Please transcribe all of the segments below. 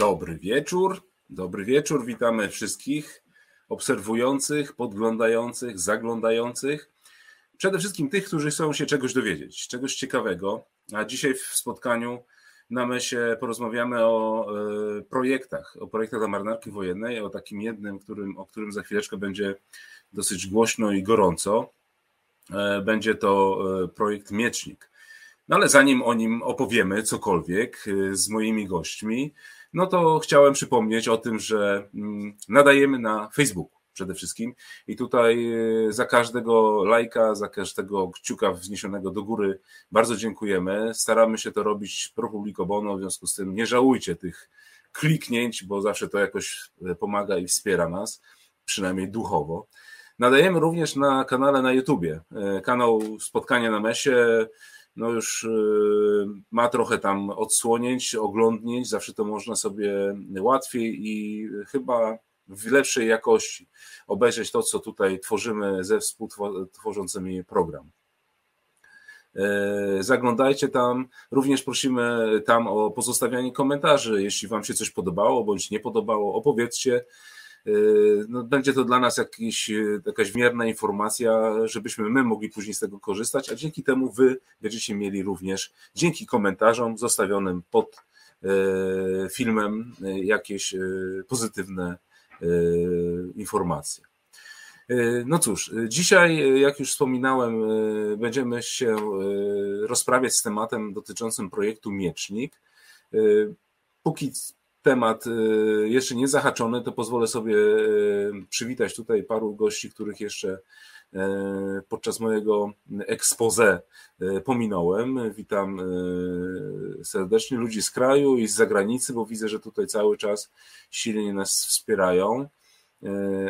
Dobry wieczór. Dobry wieczór. Witamy wszystkich obserwujących, podglądających, zaglądających. Przede wszystkim tych, którzy chcą się czegoś dowiedzieć, czegoś ciekawego. A dzisiaj w spotkaniu na MESie porozmawiamy o e, projektach, o projektach dla marynarki wojennej, o takim jednym, którym, o którym za chwileczkę będzie dosyć głośno i gorąco. E, będzie to e, projekt Miecznik. No ale zanim o nim opowiemy cokolwiek z moimi gośćmi, no to chciałem przypomnieć o tym, że mm, nadajemy na Facebooku przede wszystkim. I tutaj e, za każdego lajka, za każdego kciuka wzniesionego do góry bardzo dziękujemy. Staramy się to robić pro publico bono, w związku z tym nie żałujcie tych kliknięć, bo zawsze to jakoś e, pomaga i wspiera nas, przynajmniej duchowo. Nadajemy również na kanale na YouTubie. E, kanał Spotkania na Mesie no już y, ma trochę tam odsłonięć, oglądnięć, zawsze to można sobie łatwiej i chyba w lepszej jakości obejrzeć to, co tutaj tworzymy ze współtworzącymi program. E, zaglądajcie tam. Również prosimy tam o pozostawianie komentarzy, jeśli Wam się coś podobało bądź nie podobało. Opowiedzcie, no, będzie to dla nas jakiś, yy, jakaś wierna informacja, żebyśmy my mogli później z tego korzystać, a dzięki temu wy będziecie mieli również, dzięki komentarzom zostawionym pod yy, filmem, jakieś pozytywne informacje. No cóż, dzisiaj, jak już wspominałem, będziemy się rozprawiać z tematem dotyczącym projektu Miecznik. Póki temat y, jeszcze nie zahaczony, to pozwolę sobie y, przywitać tutaj paru gości, których jeszcze y, podczas mojego expose pominąłem. Witam serdecznie ludzi z kraju i z zagranicy, bo widzę, że tutaj cały czas silnie nas wspierają.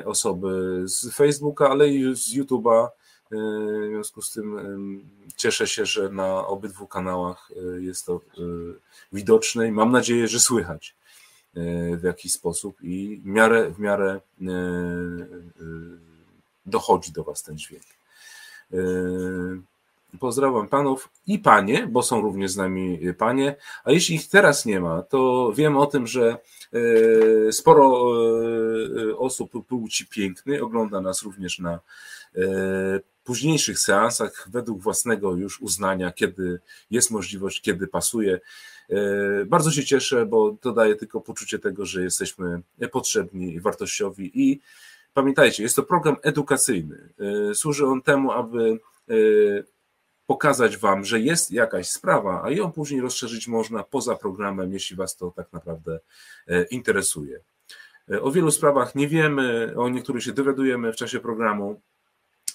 Osoby z Facebooka, ale i z YouTube'a. W związku z tym cieszę się, że na obydwu kanałach jest to widoczne i mam nadzieję, że słychać. E, w jakiś sposób i w miarę, w miarę e, e, dochodzi do Was ten dźwięk. Pozdrawiam panów i panie, bo są również z nami panie. A jeśli ich teraz nie ma, to wiem o tym, że sporo osób płci pięknej ogląda nas również na późniejszych seansach według własnego już uznania, kiedy jest możliwość, kiedy pasuje. E, bardzo się cieszę, bo to daje tylko poczucie tego, że jesteśmy potrzebni i wartościowi. I pamiętajcie, jest to program edukacyjny. E, służy on temu, aby e, pokazać Wam, że jest jakaś sprawa, a ją później rozszerzyć można poza programem, jeśli Was to tak naprawdę interesuje. O wielu sprawach nie wiemy, o niektórych się dowiadujemy w czasie programu,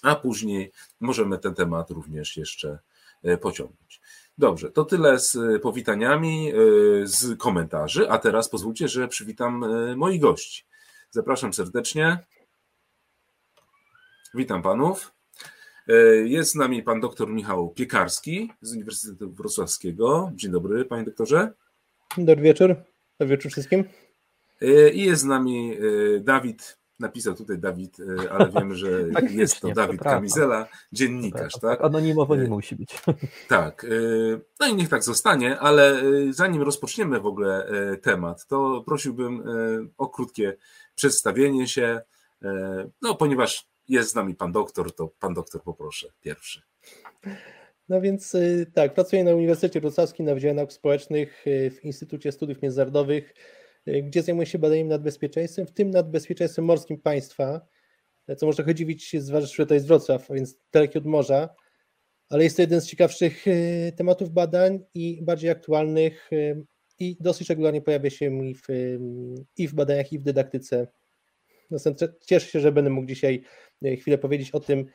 a później możemy ten temat również jeszcze pociągnąć. Dobrze, to tyle z e, powitaniami, e, z komentarzy, a teraz pozwólcie, że przywitam e, moich gości. Zapraszam serdecznie. Witam panów. Jest z nami pan doktor Michał Piekarski z Uniwersytetu Wrocławskiego. Dzień dobry, panie doktorze. Dobry wieczór. Dobry wieczór wszystkim. I jest z nami Dawid Napisał tutaj Dawid, e, ale wiemy, że tak, jest to Dawid Kamizela, dziennikarz, tak? tak? Anonimowo nie musi być. Tak. E, no i niech tak zostanie, ale e, zanim rozpoczniemy w ogóle temat, to prosiłbym o krótkie przedstawienie się. No, ponieważ jest z nami pan doktor, to pan doktor poproszę pierwszy. No więc tak, pracuję na Uniwersytecie Wrocławskim na Wydziale Nauk Społecznych w Instytucie Studiów Międzynarodowych gdzie zajmuje się badaniem nad bezpieczeństwem, w tym nad bezpieczeństwem morskim państwa, co może chodzić dziwić, zważywszy, że to jest Wrocław, a więc daleki od morza, ale jest to jeden z ciekawszych y, tematów badań i bardziej aktualnych y, i dosyć regularnie pojawia się i w, i w badaniach, i w dydaktyce. Cieszę się, że będę mógł dzisiaj chwilę powiedzieć o tym,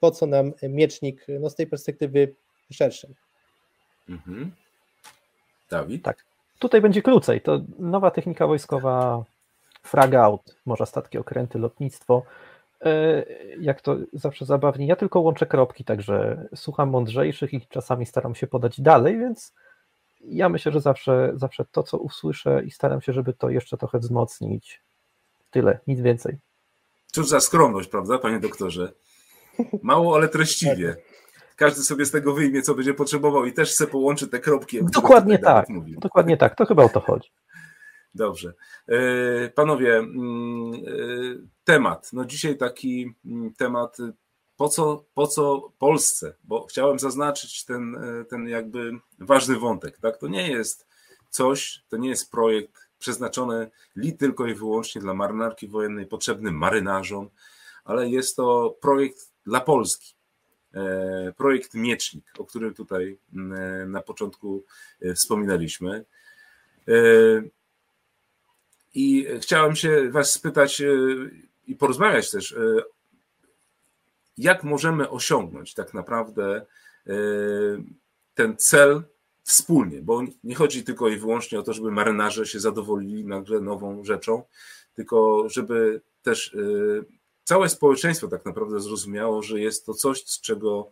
po co nam miecznik no z tej perspektywy szerszej. Mhm. Dawid? Tak. Tutaj będzie krócej. To nowa technika wojskowa frag out, może statki, okręty, lotnictwo. E, jak to zawsze zabawnie, ja tylko łączę kropki, także słucham mądrzejszych i czasami staram się podać dalej, więc ja myślę, że zawsze, zawsze to, co usłyszę i staram się, żeby to jeszcze trochę wzmocnić. Tyle, nic więcej. Cóż za skromność, prawda, panie doktorze? Mało, ale treściwie każdy sobie z tego wyjmie, co będzie potrzebował i też se połączy te kropki. Dokładnie tak. Dokładnie tak. To chyba o to chodzi. Dobrze. E, panowie, mm, e, temat. No dzisiaj taki mm, temat, po co, po co Polsce? Bo chciałem zaznaczyć ten, e, ten jakby ważny wątek. Tak? To nie jest coś, to nie jest projekt przeznaczony li tylko i wyłącznie dla marynarki wojennej, potrzebny marynarzom, ale jest to projekt dla Polski. Projekt Miecznik, o którym tutaj mm, na początku wspominaliśmy. I chciałem się Was spytać e, i porozmawiać też, e, jak możemy osiągnąć tak naprawdę e, ten cel wspólnie, bo nie chodzi tylko i wyłącznie o to, żeby marynarze się zadowolili nagle nową rzeczą, tylko żeby też całe społeczeństwo tak naprawdę zrozumiało, że jest to coś, z czego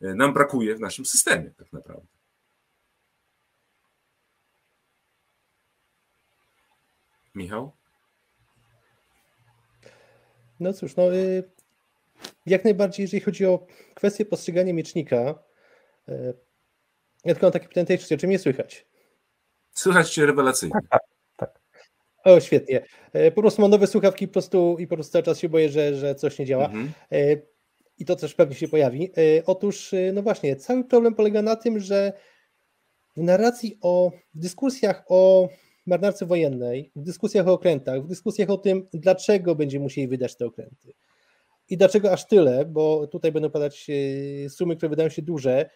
nam brakuje w naszym systemie tak naprawdę. Michał? No cóż, no y, jak najbardziej, jeżeli chodzi o kwestię postrzegania miecznika, y, ja tylko mam takie pytanie, czy, czy mnie słychać? Słychać cię rewelacyjnie. Tak, tak. O, świetnie. Y, po prostu mam nowe słuchawki po prostu i po prostu cały czas się boję, że, że coś nie działa. Mhm. I to też pewnie się pojawi. Otóż, no właśnie, cały problem polega na tym, że w narracji o w dyskusjach o marynarce wojennej, w dyskusjach o okrętach, w dyskusjach o tym, dlaczego będziemy musieli wydać te okręty. I dlaczego aż tyle, bo tutaj będą padać e, sumy, które wydają się duże.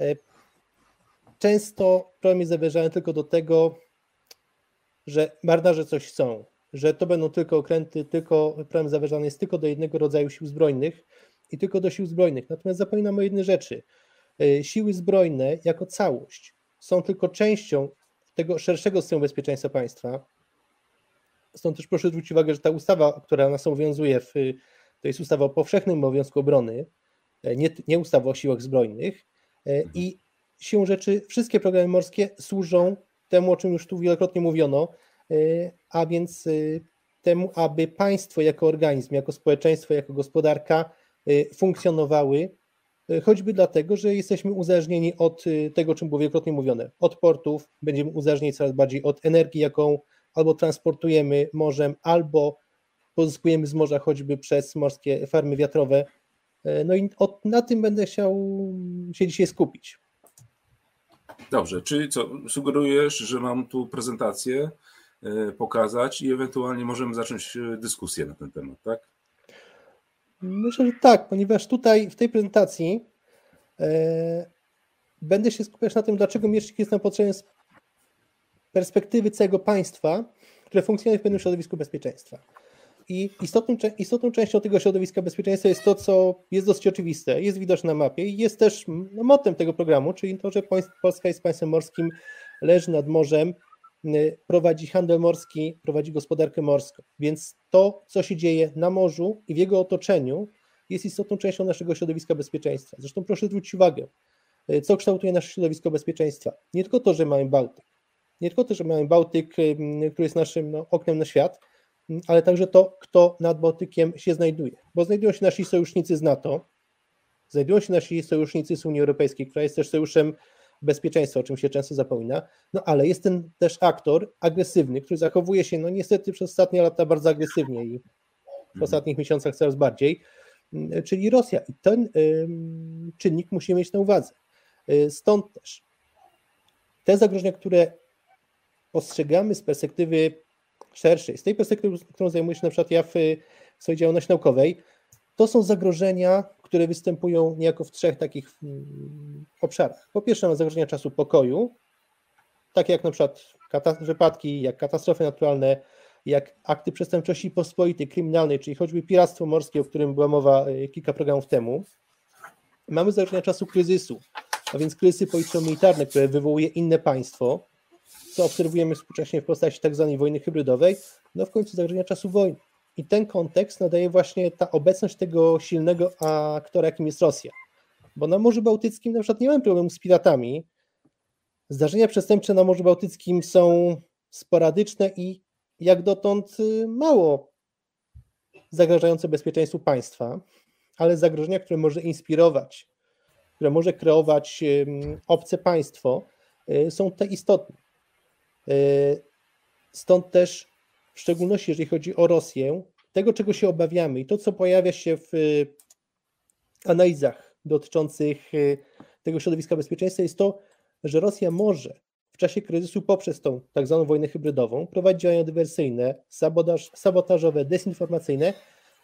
E, często problem jest zawierzany tylko do tego, że marynarze coś chcą, że to będą tylko okręty, tylko problem zawierzany jest tylko do jednego rodzaju sił zbrojnych i tylko do sił zbrojnych. Natomiast zapominamy o jednej rzeczy. E, siły zbrojne jako całość są tylko częścią tego szerszego systemu bezpieczeństwa państwa. Stąd też proszę zwrócić uwagę, że ta ustawa, która nas obowiązuje, w, to jest ustawa o powszechnym obowiązku obrony, e, nie, nie ustawa o siłach zbrojnych. E, I siłą rzeczy wszystkie programy morskie służą temu, o czym już tu wielokrotnie mówiono, e, a więc temu, aby państwo jako organizm, jako społeczeństwo, jako gospodarka funkcjonowały E, choćby dlatego, że jesteśmy uzależnieni od tego, czym było wielokrotnie mówione, od portów, będziemy uzależnieni coraz bardziej od energii, jaką albo transportujemy morzem, albo pozyskujemy z morza choćby przez morskie farmy wiatrowe. No i od, na tym będę chciał się dzisiaj skupić. Dobrze, czyli co, sugerujesz, że mam tu prezentację pokazać i ewentualnie możemy zacząć dyskusję na ten temat, tak? Myślę, że tak, ponieważ tutaj w tej prezentacji e, będę się skupiać na tym, dlaczego mieszcznik jest nam potrzebny z perspektywy całego państwa, które funkcjonuje w pewnym środowisku bezpieczeństwa. I istotną, istotną częścią tego środowiska bezpieczeństwa jest to, co jest dosyć oczywiste, jest widoczne na mapie i jest też no, motem tego programu, czyli to, że Polska jest państwem morskim, leży nad morzem, Y, prowadzi handel morski, prowadzi gospodarkę morską. Więc to, co się dzieje na morzu i w jego otoczeniu, jest istotną częścią naszego środowiska bezpieczeństwa. Zresztą proszę zwrócić uwagę, y, co kształtuje nasze środowisko bezpieczeństwa. Nie tylko to, że mamy Bałtyk, nie tylko to, że mamy Bałtyk, y, który jest naszym no, oknem na świat, ale także to, kto nad Bałtykiem się znajduje. Bo znajdują się nasi sojusznicy z NATO, znajdują się nasi sojusznicy z Unii Europejskiej, która jest też sojuszem bezpieczeństwa, o czym się często zapomina, no ale jest ten też aktor agresywny, który zachowuje się no niestety przez ostatnie lata bardzo agresywnie i w mhm. ostatnich miesiącach coraz bardziej, czyli Rosja i ten czynnik musimy mieć na uwadze. Y, stąd też te zagrożenia, które postrzegamy z perspektywy szerszej, z tej perspektywy, którą zajmuję się na przykład ja w swojej działalności naukowej, to są zagrożenia, które występują niejako w trzech takich mm, obszarach. Po pierwsze, mamy zagrożenia czasu pokoju, takie jak na przykład wypadki, jak katastrofy naturalne, jak akty przestępczości pospolitej, kryminalnej, czyli choćby piractwo morskie, o którym była mowa e, kilka programów temu. Mamy zagrożenia czasu kryzysu, a więc kryzysy polityczno-militarne, które wywołuje inne państwo, co obserwujemy współcześnie w postaci tak zwanej wojny hybrydowej, no w końcu zagrożenia czasu wojny. I ten kontekst nadaje właśnie ta obecność tego silnego aktora, jakim jest Rosja. Bo na Morzu Bałtyckim na przykład nie mamy problemu z piratami. Zdarzenia przestępcze na Morzu Bałtyckim są sporadyczne i jak dotąd y, mało zagrażające bezpieczeństwu państwa, ale zagrożenia, które może inspirować, które może kreować obce państwo, y, są te istotne. Y, Stąd też, w szczególności jeżeli chodzi o Rosję, tego, czego się obawiamy i to, co pojawia się w analizach dotyczących tego środowiska bezpieczeństwa, jest to, że Rosja może w czasie kryzysu poprzez tą tak zwaną wojnę hybrydową prowadzić działania dywersyjne, sabotaż, sabotażowe, dezinformacyjne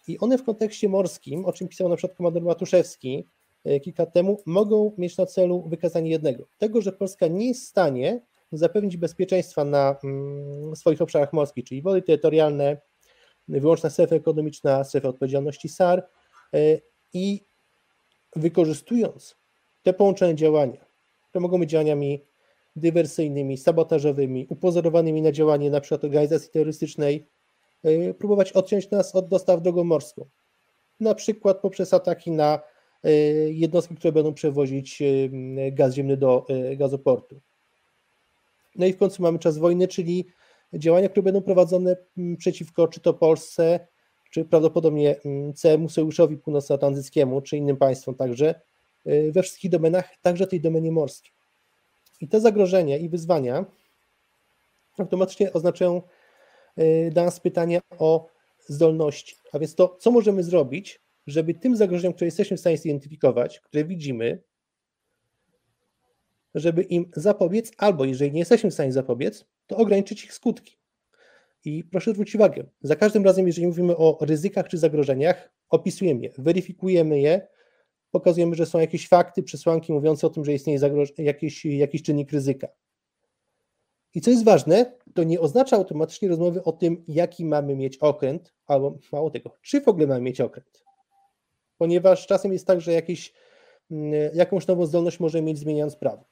i one w kontekście morskim, o czym pisał na przykład komandor Matuszewski e, kilka lat temu, mogą mieć na celu wykazanie jednego, tego, że Polska nie jest w stanie zapewnić bezpieczeństwa na mm, swoich obszarach morskich, czyli wody terytorialne, wyłączna strefa ekonomiczna, strefa odpowiedzialności SAR e, i wykorzystując te połączone działania, które mogą być działaniami dywersyjnymi, sabotażowymi, upozorowanymi na działanie przykład organizacji terrorystycznej, e, próbować odciąć nas od dostaw drogą morską. Na przykład poprzez ataki na e, jednostki, które będą przewozić gaz ziemny do gazoportu. No i w końcu mamy czas wojny, czyli działania, które będą prowadzone przeciwko czy to Polsce, czy prawdopodobnie całemu sojuszowi północnoatlantyckiemu, czy innym państwom także, we wszystkich domenach, także tej domenie morskiej. I te zagrożenia i wyzwania automatycznie oznaczają y, dla nas pytanie o zdolności. A więc to, co możemy zrobić, żeby tym zagrożeniom, które jesteśmy w stanie zidentyfikować, które widzimy, żeby im zapobiec, albo jeżeli nie jesteśmy w stanie zapobiec, to ograniczyć ich skutki. I proszę zwrócić uwagę, za każdym razem, jeżeli mówimy o ryzykach czy zagrożeniach, opisujemy je, weryfikujemy je, pokazujemy, że są jakieś fakty, przesłanki mówiące o tym, że istnieje jakiś, jakiś czynnik ryzyka. I co jest ważne, to nie oznacza automatycznie rozmowy o tym, jaki mamy mieć okręt, albo mało tego, czy w ogóle mamy mieć okręt. Ponieważ czasem jest tak, że jakiś, mm, jakąś nową zdolność może mieć zmieniając prawo.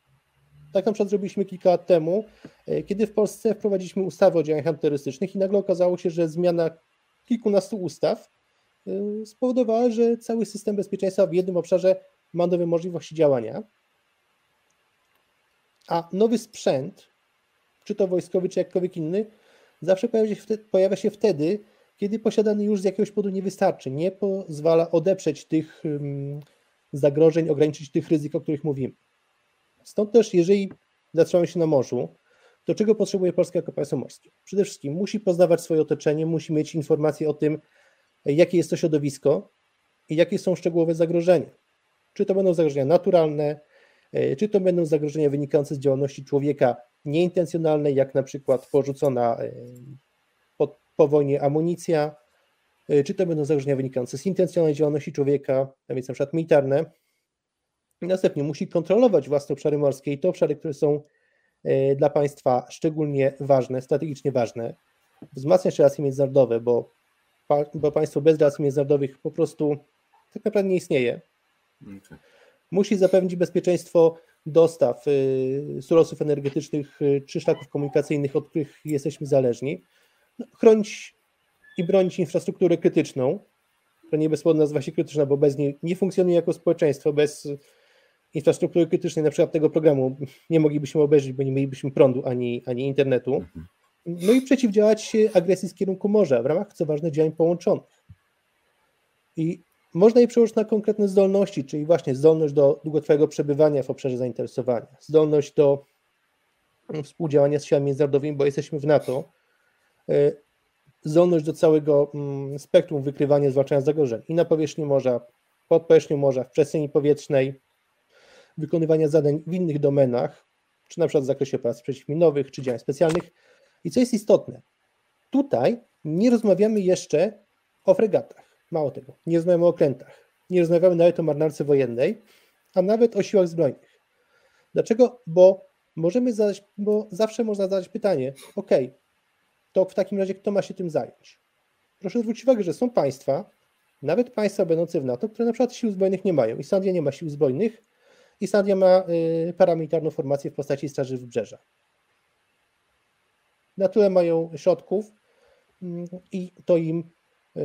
Tak na przykład zrobiliśmy kilka lat temu, e, kiedy w Polsce wprowadziliśmy ustawę o działaniach antyterrorystycznych i nagle okazało się, że zmiana kilkunastu ustaw Y, spowodowała, że cały system bezpieczeństwa w jednym obszarze ma nowe możliwości działania, a nowy sprzęt, czy to wojskowy, czy jakkolwiek inny, zawsze pojawia się, wtedy, pojawia się wtedy, kiedy posiadany już z jakiegoś powodu nie wystarczy, nie pozwala odeprzeć tych zagrożeń, ograniczyć tych ryzyk, o których mówimy. Stąd też, jeżeli zatrzymamy się na morzu, to czego potrzebuje Polska jako państwo morskie? Przede wszystkim musi poznawać swoje otoczenie, musi mieć informacje o tym, jakie jest to środowisko i jakie są szczegółowe zagrożenia. Czy to będą zagrożenia naturalne, e, czy to będą zagrożenia wynikające z działalności człowieka nieintencjonalnej, jak na przykład porzucona e, po, po wojnie amunicja, e, czy to będą zagrożenia wynikające z intencjonalnej działalności człowieka, a więc na przykład militarne. Następnie musi kontrolować własne obszary morskie i te obszary, które są dla państwa szczególnie ważne, strategicznie ważne, wzmacniać relacje międzynarodowe, bo bo państwo bez relacji międzynarodowych po prostu tak naprawdę nie istnieje. Okay. Musi zapewnić bezpieczeństwo dostaw y, surowców energetycznych y, czy szlaków komunikacyjnych, od których jesteśmy zależni, no, chronić i bronić infrastrukturę krytyczną, która nie bezpłodna nazywa się krytyczna, bo bez niej nie funkcjonuje jako społeczeństwo, bez infrastruktury krytycznej, na przykład tego programu, nie moglibyśmy obejrzeć, bo nie mielibyśmy prądu ani, ani internetu. Mhm. No i przeciwdziałać agresji z kierunku morza w ramach, co ważne, działań połączonych. I można je przełożyć na konkretne zdolności, czyli właśnie zdolność do długotrwałego przebywania w obszarze zainteresowania, zdolność do współdziałania z siłami międzynarodowymi, bo jesteśmy w NATO, e, zdolność do całego mm, spektrum wykrywania, zwalczania zagrożeń i na powierzchni morza, pod powierzchnią morza, w przestrzeni powietrznej, wykonywania zadań w innych domenach, czy na przykład w zakresie prac przeciwminowych, czy działań specjalnych, i co jest istotne, tutaj nie rozmawiamy jeszcze o fregatach. Mało tego, nie rozmawiamy o okrętach, nie rozmawiamy nawet o marynarce wojennej, a nawet o siłach zbrojnych. Dlaczego? Bo możemy zadać, bo zawsze można zadać pytanie, ok, to w takim razie kto ma się tym zająć? Proszę zwrócić uwagę, że są państwa, nawet państwa będące w NATO, które na przykład sił zbrojnych nie mają. Islandia nie ma sił zbrojnych, Islandia ma y, paramilitarną formację w postaci Straży Wybrzeża na tyle mają środków mm, i to im e,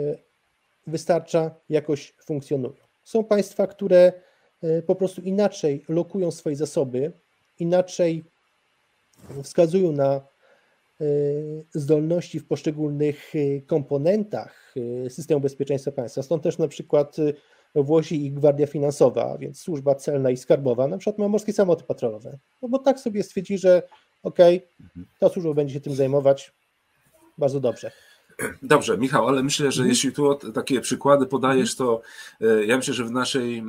wystarcza, jakoś funkcjonują. Są państwa, które e, po prostu inaczej lokują swoje zasoby, inaczej wskazują na zdolności w poszczególnych komponentach systemu bezpieczeństwa państwa. Stąd też na przykład Włosi i Gwardia Finansowa, więc służba celna i skarbowa, na przykład ma morskie samoloty patrolowe. No bo tak sobie stwierdzi, że ok, mhm. ta służba będzie się tym zajmować, bardzo dobrze. Dobrze, Michał, ale myślę, że mhm. jeśli tu takie przykłady podajesz, to e, ja myślę, że w naszej e,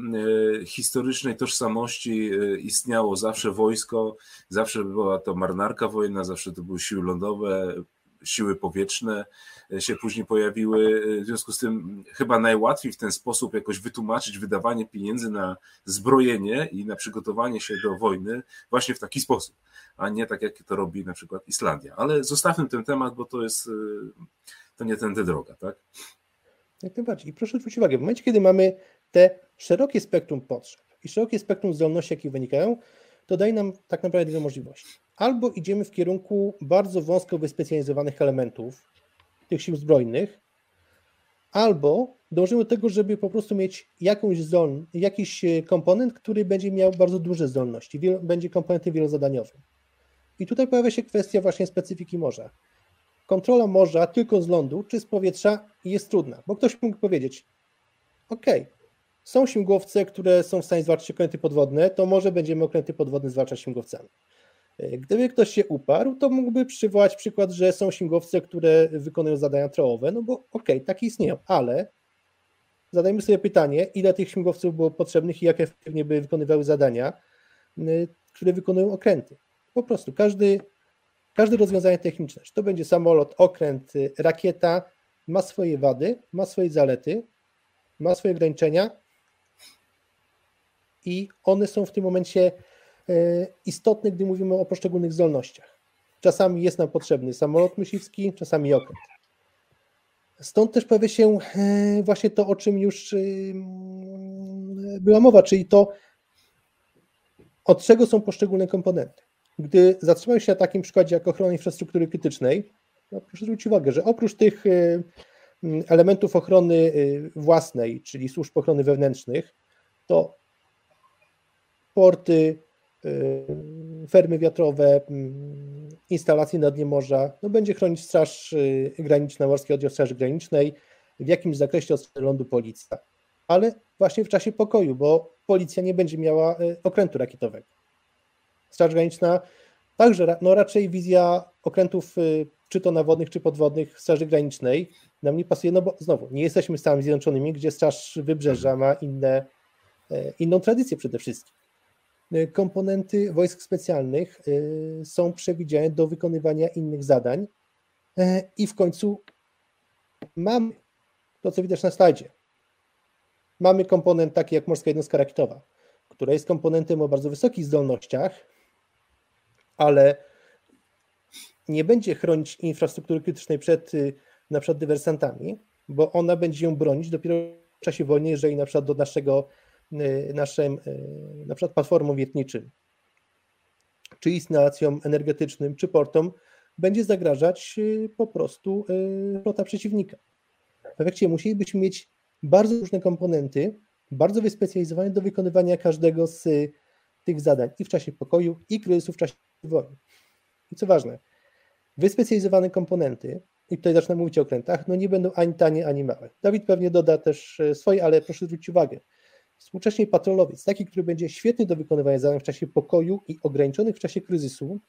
historycznej tożsamości e, istniało zawsze wojsko, zawsze była to marynarka wojenna, zawsze to były siły lądowe, siły powietrzne się później pojawiły. W związku z tym chyba najłatwiej w ten sposób jakoś wytłumaczyć wydawanie pieniędzy na zbrojenie i na przygotowanie się do wojny właśnie w taki sposób, a nie tak jak to robi na przykład Islandia. Ale zostawmy ten temat, bo to jest to nie tędy droga, tak? Jak najbardziej. I proszę zwrócić uwagę, w momencie, kiedy mamy te szerokie spektrum potrzeb i szerokie spektrum zdolności, jakie wynikają, to daje nam tak naprawdę dwie możliwości. Albo idziemy w kierunku bardzo wąsko wyspecjalizowanych elementów tych sił zbrojnych, albo dążymy do tego, żeby po prostu mieć jakąś zdolność, jakiś e, komponent, który będzie miał bardzo duże zdolności, będzie komponentem wielozadaniowym. I tutaj pojawia się kwestia właśnie specyfiki morza kontrola morza tylko z lądu czy z powietrza jest trudna, bo ktoś mógł powiedzieć, ok, są śmigłowce, które są w stanie zwalczać okręty podwodne, to może będziemy okręty podwodne zwalczać śmigłowcami. E, gdyby ktoś się uparł, to mógłby przywołać przykład, że są śmigłowce, które wykonują zadania trołowe, no bo ok, takie istnieją, ale zadajmy sobie pytanie, ile tych śmigłowców było potrzebnych i jak efektywnie by wykonywały zadania, które wykonują okręty. Po prostu każdy Każde rozwiązanie techniczne, czy to będzie samolot, okręt, y, rakieta, ma swoje wady, ma swoje zalety, ma swoje ograniczenia i one są w tym momencie y, istotne, gdy mówimy o poszczególnych zdolnościach. Czasami jest nam potrzebny samolot myśliwski, czasami okręt. Stąd też pojawia się y, właśnie to, o czym już była mowa, czyli to, od czego są poszczególne komponenty. Gdy zatrzymamy się na takim przykładzie jak ochrona infrastruktury krytycznej, no proszę zwrócić uwagę, że oprócz tych y, mm, elementów ochrony y, własnej, czyli służb ochrony wewnętrznych, to porty, y, fermy wiatrowe, mm, instalacje na dnie morza, no będzie chronić Straż Graniczna, Morski Oddział Straży Granicznej, w jakimś zakresie od lądu policja, ale właśnie w czasie pokoju, bo policja nie będzie miała okrętu rakietowego. Straż Graniczna także, no raczej wizja okrętów y, czy to nawodnych, czy podwodnych Straży Granicznej nam nie pasuje, no bo znowu, nie jesteśmy Stanami Zjednoczonymi, gdzie Straż Wybrzeża ma inne, e, inną tradycję przede wszystkim. E, komponenty wojsk specjalnych e, są przewidziane do wykonywania innych zadań i w końcu mamy to, co widać na slajdzie. Mamy komponent taki jak morska jednostka rakietowa, która jest komponentem o bardzo wysokich zdolnościach, ale nie będzie chronić infrastruktury krytycznej przed y, na przykład dywersantami, bo ona będzie ją bronić dopiero w czasie wojny, jeżeli na przykład do naszego y, naszym y, na przykład platformom wiertniczym, czy instalacjom energetycznym, czy portom będzie zagrażać po prostu flota przeciwnika. W efekcie musielibyśmy mieć bardzo różne komponenty, bardzo wyspecjalizowane do wykonywania każdego z tych zadań i w czasie pokoju, i kryzysu w czasie wojny. I co ważne, wyspecjalizowane komponenty, i tutaj zacznę mówić o okrętach, no nie będą ani tanie, ani małe. Dawid pewnie doda też swoje, ale proszę zwrócić uwagę, współcześnie patrolowiec, taki, który będzie świetny do wykonywania zadań w czasie pokoju i ograniczonych w czasie kryzysu,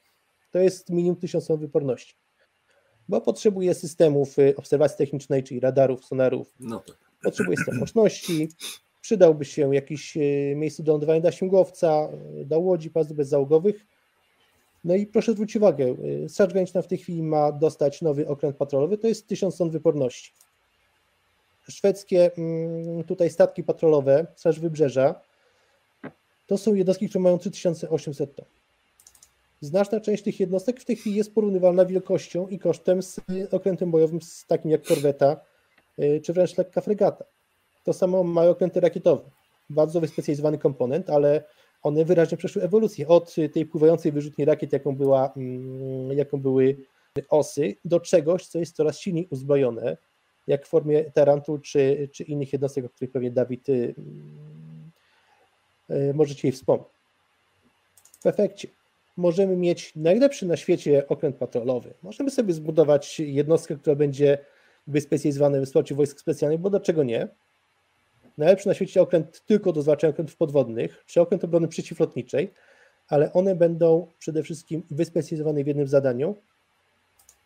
to jest minimum 1000 wyporności. Bo potrzebuje systemów e, obserwacji technicznej, czyli radarów, sonarów, no tak. potrzebuje sterowności, przydałby się jakiś e, miejsce do lądowania dla śmigłowca, do łodzi, pazdów bezzałogowych, no i proszę zwrócić uwagę, y, Straż Graniczna w tej chwili ma dostać nowy okręt patrolowy, to jest 1000 ton wyporności. Szwedzkie mm, tutaj statki patrolowe, Straż Wybrzeża, to są jednostki, które mają 3800 ton. Znaczna część tych jednostek w tej chwili jest porównywalna wielkością i kosztem z okrętem bojowym z takim jak korweta y, czy wręcz lekka fregata. To samo mają okręty rakietowe. Bardzo wyspecjalizowany komponent, ale one wyraźnie przeszły ewolucję od tej pływającej wyrzutni rakiet, jaką, była, mm, jaką były osy, do czegoś, co jest coraz silniej uzbrojone, jak w formie Tarantu czy, czy innych jednostek, o których pewnie Dawid y, y, możecie jej wspomnieć. W efekcie możemy mieć najlepszy na świecie okręt patrolowy. Możemy sobie zbudować jednostkę, która będzie wyspecjalizowana w wsparciu wojsk specjalnych, bo dlaczego nie? najlepszy na świecie okręt tylko do zwalczania okrętów podwodnych, czy okręt obrony przeciwlotniczej, ale one będą przede wszystkim wyspecjalizowane w jednym zadaniu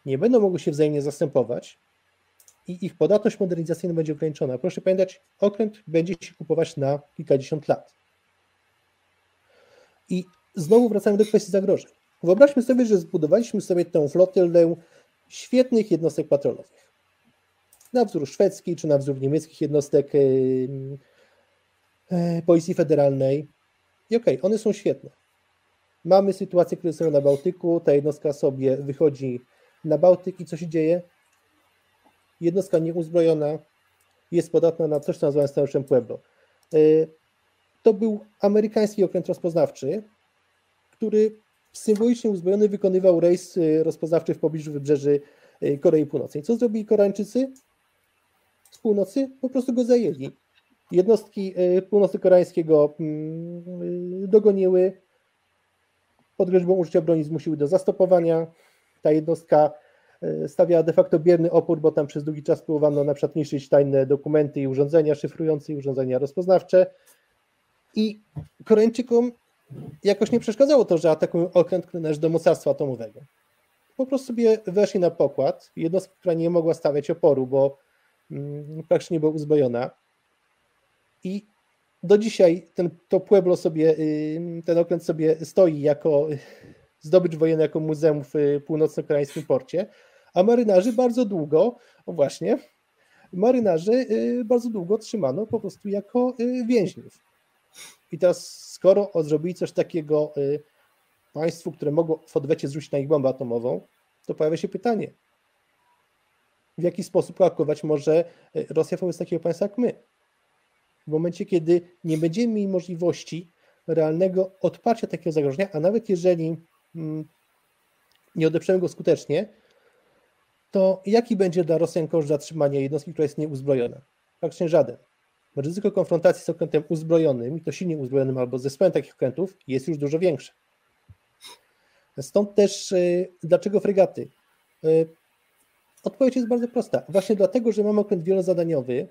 nie będą mogły się wzajemnie zastępować i ich podatność modernizacyjna będzie ograniczona. Proszę pamiętać, okręt będzie się kupować na kilkadziesiąt lat. I znowu wracamy do kwestii zagrożeń. Wyobraźmy sobie, że zbudowaliśmy sobie tę flotylę świetnych jednostek patrolowych. Na wzór szwedzki czy na wzór niemieckich jednostek Policji Federalnej. I okej, okay, one są świetne. Mamy sytuację, są na Bałtyku, ta jednostka sobie wychodzi na Bałtyk i co się dzieje? Jednostka nieuzbrojona jest podatna na coś, co nazywamy scenariuszem Pueblo. E, to był amerykański okręt rozpoznawczy, który symbolicznie uzbrojony wykonywał rejs e, rozpoznawczy w pobliżu wybrzeży e, Korei Północnej. Co zrobili Koreańczycy? Z północy po prostu go zajęli. Jednostki północno-koreańskiego mm, dogoniły, pod groźbą użycia broni zmusiły do zastopowania. Ta jednostka stawiała de facto bierny opór, bo tam przez długi czas próbowano na przykład niszczyć tajne dokumenty i urządzenia szyfrujące i urządzenia rozpoznawcze. I Koreańczykom jakoś nie przeszkadzało to, że atakują okręt, który do mocarstwa atomowego. Po prostu sobie weszli na pokład. Jednostka, która nie mogła stawiać oporu, bo mm, praktycznie nie była uzbrojona. I do dzisiaj ten, to Pueblo sobie, y, ten okręt sobie stoi jako zdobycz wojenny, jako muzeum w północno-koreańskim porcie, a marynarzy bardzo długo, właśnie, marynarzy y, bardzo długo trzymano po prostu jako y, więźniów. I teraz skoro zrobili coś takiego państwu, które mogło w odwecie zrzucić na ich bombę atomową, to pojawia się pytanie, w jaki sposób reagować może Rosja wobec takiego państwa jak my? w momencie, kiedy nie będziemy mieli możliwości realnego odparcia takiego zagrożenia, a nawet jeżeli mm, nie odeprzemy go skutecznie, to jaki będzie dla Rosjan koszt zatrzymania jednostki, która jest nieuzbrojona? Praktycznie żaden. Ryzyko konfrontacji z okrętem uzbrojonym, i to silnie uzbrojonym albo zespołem takich okrętów, jest już dużo większe. Stąd też y, dlaczego fregaty? Y, odpowiedź jest bardzo prosta. Właśnie dlatego, że mamy okręt wielozadaniowy,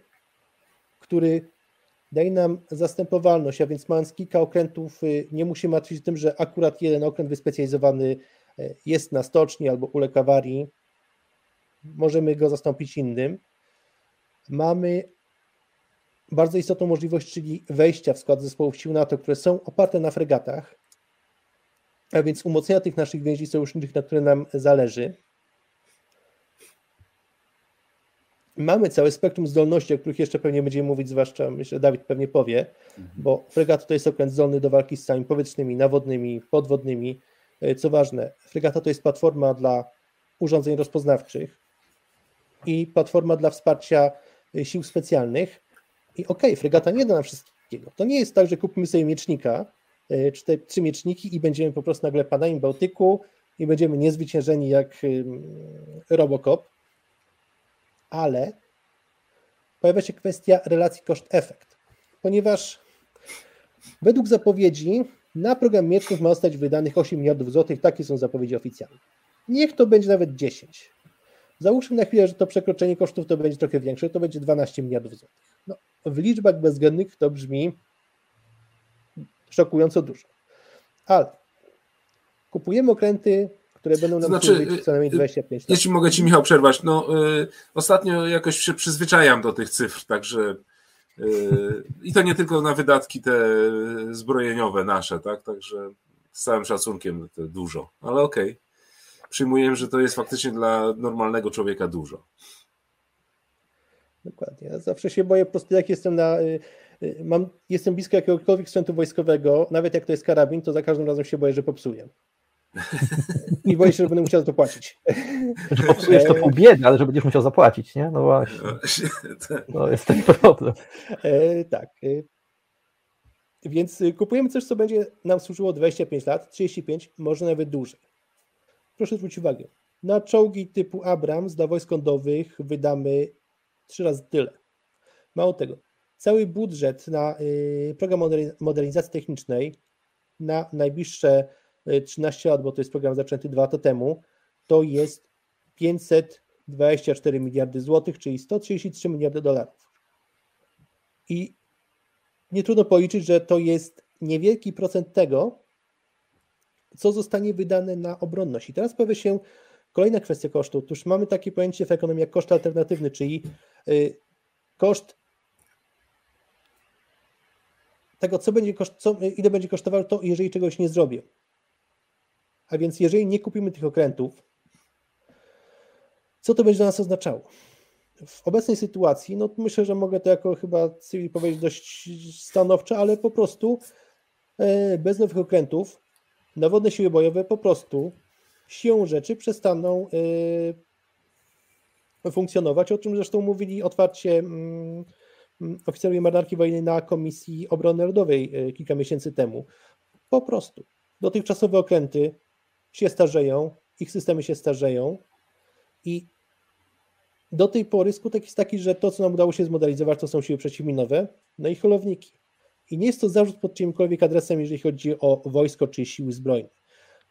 który daje nam zastępowalność, a więc mając kilka okrętów, y, nie musimy martwić się tym, że akurat jeden okręt wyspecjalizowany jest na stoczni albo u lekawarii. Możemy go zastąpić innym. Mamy bardzo istotną możliwość, czyli wejścia w skład zespołów sił NATO, które są oparte na fregatach, a więc umocnienia tych naszych więzi sojuszniczych, na które nam zależy. mamy całe spektrum zdolności, o których jeszcze pewnie będziemy mówić, zwłaszcza myślę, Dawid pewnie powie, mhm. bo fregata to jest okręt zdolny do walki z całami powietrznymi, nawodnymi, podwodnymi. E, co ważne, fregata to jest platforma dla urządzeń rozpoznawczych i platforma dla wsparcia e, sił specjalnych. I okej, okay, fregata nie da nam wszystkiego. To nie jest tak, że kupimy sobie miecznika, e, czy te trzy mieczniki i będziemy po prostu nagle panami Bałtyku i będziemy niezwyciężeni jak Robocop ale pojawia się kwestia relacji koszt-efekt, ponieważ według zapowiedzi na program mieczków ma zostać wydanych 8 miliardów złotych, takie są zapowiedzi oficjalne. Niech to będzie nawet 10. Załóżmy na chwilę, że to przekroczenie kosztów to będzie trochę większe, to będzie 12 miliardów złotych. No, w liczbach bezwzględnych to brzmi szokująco dużo. Ale kupujemy okręty które będą nam znaczy, służyć co najmniej 25 lat. Jeśli mogę Ci, Michał, przerwać. No, y, ostatnio jakoś się przyzwyczajam do tych cyfr, także y, i to nie tylko na wydatki te zbrojeniowe nasze, tak? Także z całym szacunkiem to dużo, ale okej. Okay. Przyjmuję, że to jest faktycznie dla normalnego człowieka dużo. Dokładnie. Ja zawsze się boję po prostu, jak jestem na. Y, y, mam, jestem blisko jakiegokolwiek sprzętu wojskowego, nawet jak to jest karabin, to za każdym razem się boję, że popsuję. I boję się, że będę musiał zapłacić. Że popsujesz to pół biedy, ale że będziesz musiał zapłacić, nie? No właśnie. To jest ten problem. E, tak. E, więc kupujemy coś, co będzie nam służyło 25 lat, 35, może nawet dłużej. Proszę zwrócić uwagę. Na czołgi typu Abrams dla wojsk lądowych wydamy trzy razy tyle. Mało tego. Cały budżet na y, program modernizacji technicznej na najbliższe 13 lat, bo to jest program zaczęty dwa lata temu, to jest 524 miliardy złotych, czyli 133 miliardy dolarów. I nie trudno policzyć, że to jest niewielki procent tego, co zostanie wydane na obronność. I teraz pojawia się Kolejna kwestia kosztu. Otóż mamy takie pojęcie w ekonomii jak koszt alternatywny, czyli y, koszt tego, co będzie koszt, co, ile będzie kosztowało to, jeżeli czegoś nie zrobię. A więc jeżeli nie kupimy tych okrętów, co to będzie dla nas oznaczało? W obecnej sytuacji, no myślę, że mogę to jako chyba powiedzieć dość stanowczo, ale po prostu e, bez nowych okrętów nawodne siły bojowe po prostu siłą rzeczy przestaną e, funkcjonować, o czym zresztą mówili otwarcie mm, oficerowie marynarki wojennej na Komisji Obrony Narodowej e, kilka miesięcy temu. Po prostu dotychczasowe okręty się starzeją, ich systemy się starzeją i do tej pory skutek jest taki, że to, co nam udało się zmodelizować, to są siły przeciwminowe, no i holowniki. I nie jest to zarzut pod czyimkolwiek adresem, jeżeli chodzi o wojsko czy siły zbrojne.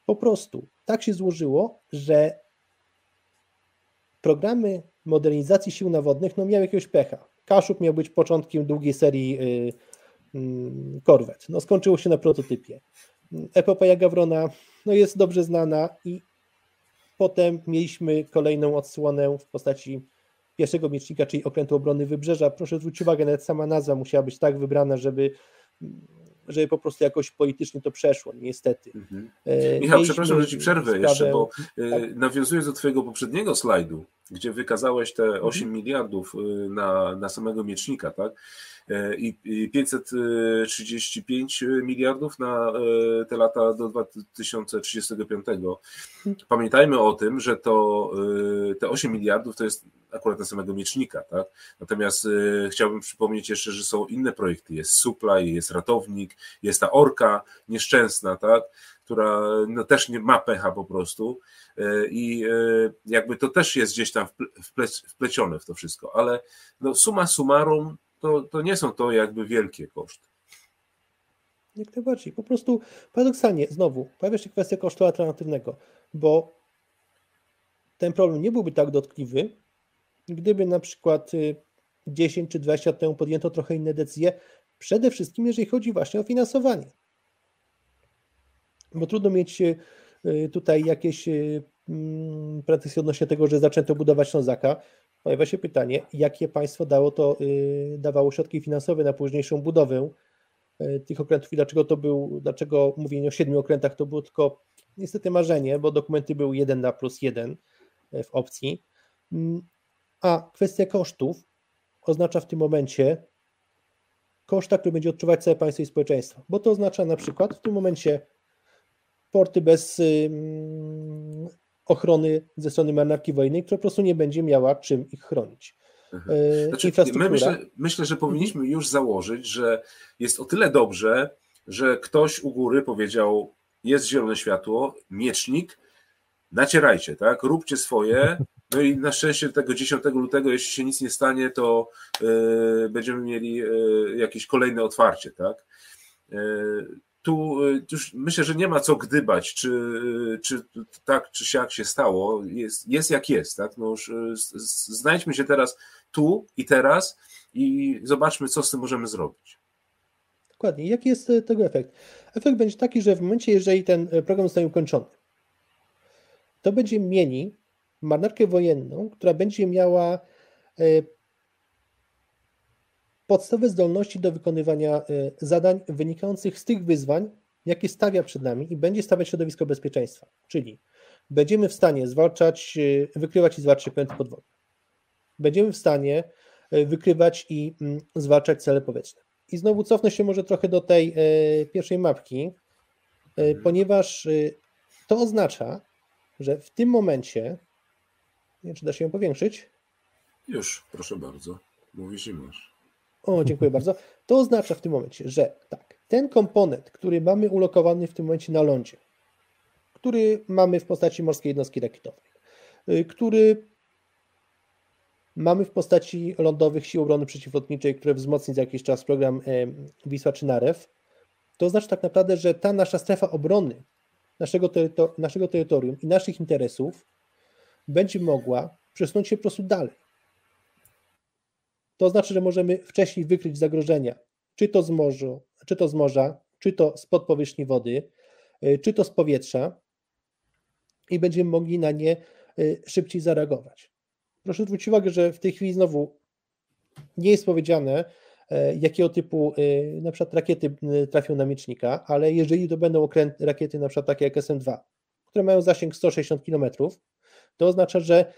Po prostu tak się złożyło, że programy modernizacji sił nawodnych no, miały jakiegoś pecha. Kaszub miał być początkiem długiej serii y, y, korwet. No, skończyło się na prototypie. Epopeja Gawrona no, jest dobrze znana i potem mieliśmy kolejną odsłonę w postaci pierwszego miecznika, czyli okrętu obrony wybrzeża. Proszę zwrócić uwagę, nawet sama nazwa musiała być tak wybrana, żeby żeby po prostu jakoś politycznie to przeszło, niestety. Mhm. E, Michał, przepraszam, że ci przerwę sprawę... jeszcze, bo e, tak. nawiązując do twojego poprzedniego slajdu, gdzie wykazałeś te 8 mhm. miliardów e, na, na samego miecznika, tak? I 535 miliardów na te lata do 2035. Pamiętajmy o tym, że to te 8 miliardów to jest akurat na samego miecznika, tak? Natomiast chciałbym przypomnieć jeszcze, że są inne projekty. Jest Supply, jest Ratownik, jest ta Orka nieszczęsna, tak? która no, też nie ma pecha po prostu i jakby to też jest gdzieś tam wplecione w to wszystko, ale no, suma summarum to, to nie są to jakby wielkie koszty. Jak najbardziej. Po prostu paradoksalnie, znowu, pojawia się kwestia kosztu alternatywnego, bo ten problem nie byłby tak dotkliwy, gdyby na przykład 10 y, czy 20 lat temu podjęto trochę inne decyzje, przede wszystkim jeżeli chodzi właśnie o finansowanie. Bo trudno mieć y, tutaj jakieś y, mm, pretensje odnośnie tego, że zaczęto budować Ślązaka, pojawia się pytanie, jakie państwo dało to, y, dawało środki finansowe na późniejszą budowę y, tych okrętów i dlaczego to był, dlaczego mówienie o siedmiu okrętach to było tylko niestety marzenie, bo dokumenty były jeden na plus jeden y, w opcji. Mm, a kwestia kosztów oznacza w tym momencie koszta, który będzie odczuwać całe państwo i społeczeństwo, bo to oznacza na przykład w tym momencie porty bez ochrony ze strony marynarki wojennej, która po prostu nie będzie miała czym ich chronić. Mhm. E, znaczy, my myślę, myślę, że powinniśmy już założyć, że jest o tyle dobrze, że ktoś u góry powiedział, jest zielone światło, miecznik, nacierajcie, tak, róbcie swoje, no i na szczęście tego 10 lutego, jeśli się nic nie stanie, to yy, będziemy mieli yy, jakieś kolejne otwarcie, tak. Yy, tu y, już myślę, że nie ma co gdybać, czy, y, czy tak, czy siak się stało. Jest, jest jak jest. Tak? No już y, znajdźmy się teraz tu i teraz i zobaczmy, co z tym możemy zrobić. Dokładnie. Jaki jest tego efekt? Efekt będzie taki, że w momencie, jeżeli ten program zostanie ukończony, to będzie mieli marynarkę wojenną, która będzie miała podstawowe zdolności do wykonywania e, zadań wynikających z tych wyzwań, jakie stawia przed nami i będzie stawiać środowisko bezpieczeństwa. Czyli będziemy w stanie zwalczać, e, wykrywać i zwalczać okręty podwodne. Będziemy w stanie e, wykrywać i mm, zwalczać cele powietrzne. I znowu cofnę się może trochę do tej pierwszej mapki, mhm. ponieważ to oznacza, że w tym momencie, nie wiem, czy da się ją powiększyć? Już, proszę bardzo. Mówisz i masz. O, dziękuję bardzo. To oznacza w tym momencie, że tak, ten komponent, który mamy ulokowany w tym momencie na lądzie, który mamy w postaci morskiej jednostki rakietowej, y, który mamy w postaci lądowych sił obrony przeciwlotniczej, które wzmocni za jakiś czas program Wisła czy Narew, to oznacza tak naprawdę, że ta nasza strefa obrony naszego, terytor naszego terytorium i naszych interesów będzie mogła przesunąć się po prostu dalej to znaczy, że możemy wcześniej wykryć zagrożenia, czy to z, morzu, czy to z morza, czy to spod powierzchni wody, y, czy to z powietrza i będziemy mogli na nie szybciej zareagować. Proszę zwrócić uwagę, że w tej chwili znowu nie jest powiedziane, jakiego typu na przykład rakiety trafią na miecznika, ale jeżeli to będą rakiety na przykład takie jak SM-2, które mają zasięg 160 km, to oznacza, że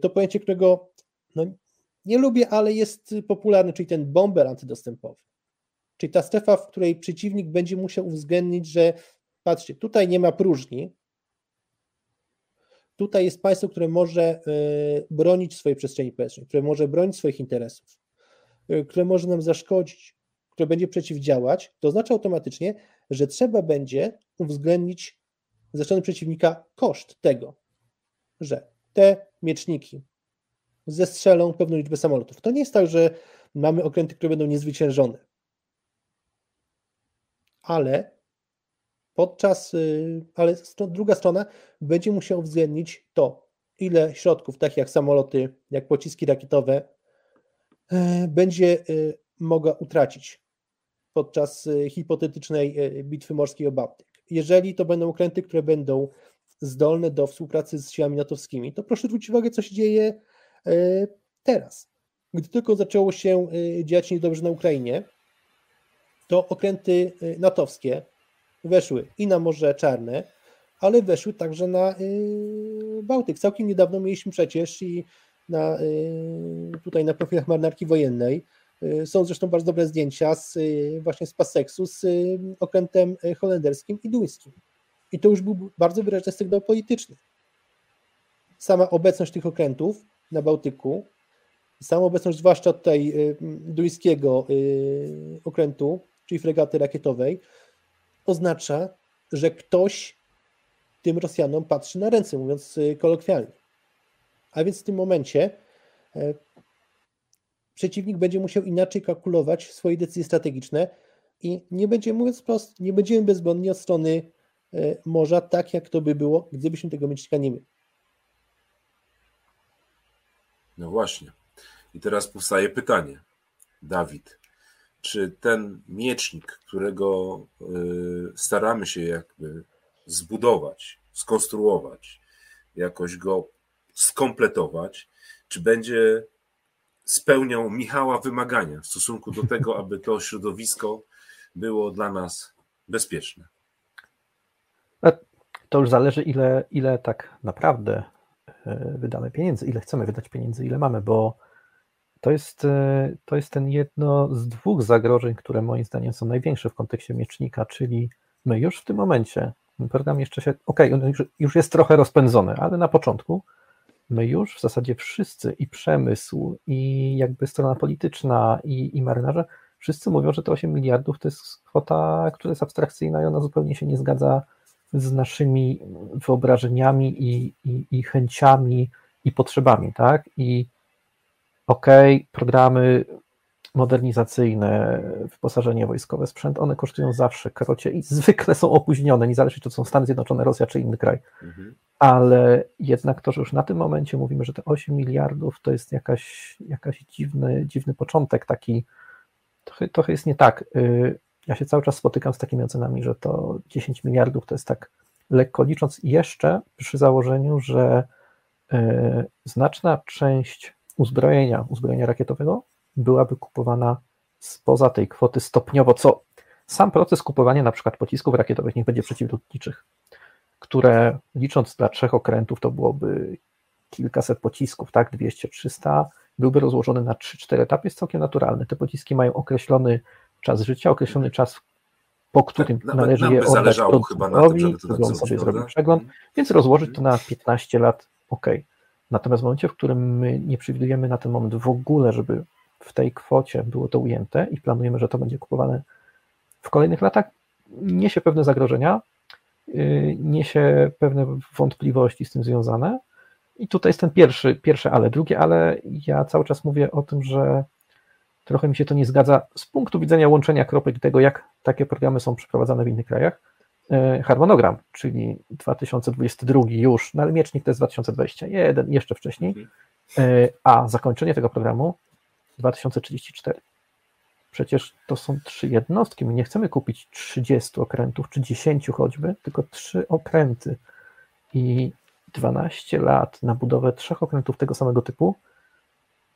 to pojęcie, którego no, nie lubię, ale jest popularny, czyli ten bomber antydostępowy. Czyli ta strefa, w której przeciwnik będzie musiał uwzględnić, że patrzcie, tutaj nie ma próżni, tutaj jest państwo, które może e, bronić swojej przestrzeni powietrznej, które może bronić swoich interesów, e, które może nam zaszkodzić, które będzie przeciwdziałać, to oznacza automatycznie, że trzeba będzie uwzględnić ze strony przeciwnika koszt tego, że te mieczniki zestrzelą pewną liczbę samolotów. To nie jest tak, że mamy okręty, które będą niezwyciężone ale podczas, y, ale druga strona będzie musiała uwzględnić to, ile środków, takich jak samoloty, jak pociski rakietowe, e, będzie y, mogła utracić podczas y, hipotetycznej bitwy morskiej o Bałtyk. Jeżeli to będą okręty, które będą zdolne do współpracy z siłami natowskimi, to proszę zwrócić uwagę, co się dzieje teraz. Gdy tylko zaczęło się dziać niedobrze na Ukrainie, to okręty y, natowskie weszły i na Morze Czarne, ale weszły także na Bałtyk. Całkiem niedawno mieliśmy przecież i na, tutaj na profilach marynarki wojennej są zresztą bardzo dobre zdjęcia z, właśnie z Passeksu z okrętem holenderskim i duńskim. I to już był bardzo wyraźny sygnał polityczny. Sama obecność tych okrętów na Bałtyku, sama obecność zwłaszcza tutaj duńskiego okrętu czyli fregaty rakietowej, oznacza, że ktoś tym Rosjanom patrzy na ręce, mówiąc y, kolokwialnie. A więc w tym momencie przeciwnik będzie musiał inaczej kalkulować swoje decyzje strategiczne i nie będzie, mówiąc wprost, nie będziemy bezbłędni od strony morza, tak jak to by było, gdybyśmy tego miecznika nie mieli. No właśnie. I teraz powstaje pytanie. Dawid, czy ten miecznik, którego y, staramy się jakby zbudować, skonstruować, jakoś go skompletować, czy będzie spełniał Michała wymagania w stosunku do tego, aby to środowisko było dla nas bezpieczne? To już zależy, ile, ile tak naprawdę wydamy pieniędzy, ile chcemy wydać pieniędzy, ile mamy, bo to jest, e, to jest ten jedno z dwóch zagrożeń, które moim zdaniem są największe w kontekście miecznika, czyli my już w tym momencie, program jeszcze się, ok, on już, już jest trochę rozpędzony, ale na początku my już w zasadzie wszyscy i przemysł, i jakby strona polityczna, i, i marynarze, wszyscy mówią, że te 8 miliardów to jest kwota, która jest abstrakcyjna i ona zupełnie się nie zgadza z naszymi wyobrażeniami i, i, i chęciami i potrzebami, tak? I ok, programy modernizacyjne, wyposażenie wojskowe, sprzęt, one kosztują zawsze krocie i zwykle są opóźnione, niezależnie czy to są Stany Zjednoczone, Rosja czy inny kraj. Mhm. Ale jednak to, że już na tym momencie mówimy, że te 8 miliardów to jest jakaś, jakaś dziwny, dziwny początek, taki trochę, trochę jest nie tak. Y, ja się cały czas spotykam z takimi ocenami, że to 10 miliardów to jest tak lekko licząc. Jeszcze przy założeniu, że y, znaczna część uzbrojenia, uzbrojenia rakietowego byłaby kupowana spoza tej kwoty stopniowo, co sam proces kupowania na przykład pocisków rakietowych, niech będzie przeciwlotniczych, które licząc dla trzech okrętów to byłoby kilkaset pocisków, tak, 200-300, byłby rozłożony na 3-4 etapy, jest całkiem naturalny. Te pociski mają określony czas życia, określony czas, po którym tak, należy je oddać producentowi, żeby on sobie zrobił przegląd, więc rozłożyć to na 15 lat, ok. Natomiast w momencie, w którym my nie przewidujemy na ten moment w ogóle, żeby w tej kwocie było to ujęte i planujemy, że to będzie kupowane w kolejnych latach, niesie pewne zagrożenia, yy, niesie pewne wątpliwości z tym związane. I tutaj jest ten pierwszy, pierwsze ale. Drugie ale, ja cały czas mówię o tym, że trochę mi się to nie zgadza z punktu widzenia łączenia kropek tego, jak takie programy są przeprowadzane w innych krajach, E, harmonogram, czyli 2022 już, no ale miecznik to jest 2021, jeszcze wcześniej, mhm. e, a zakończenie tego programu 2034. Przecież to są trzy jednostki. My nie chcemy kupić 30 okrętów, czy 10 choćby, tylko trzy okręty. I 12 lat na budowę trzech okrętów tego samego typu,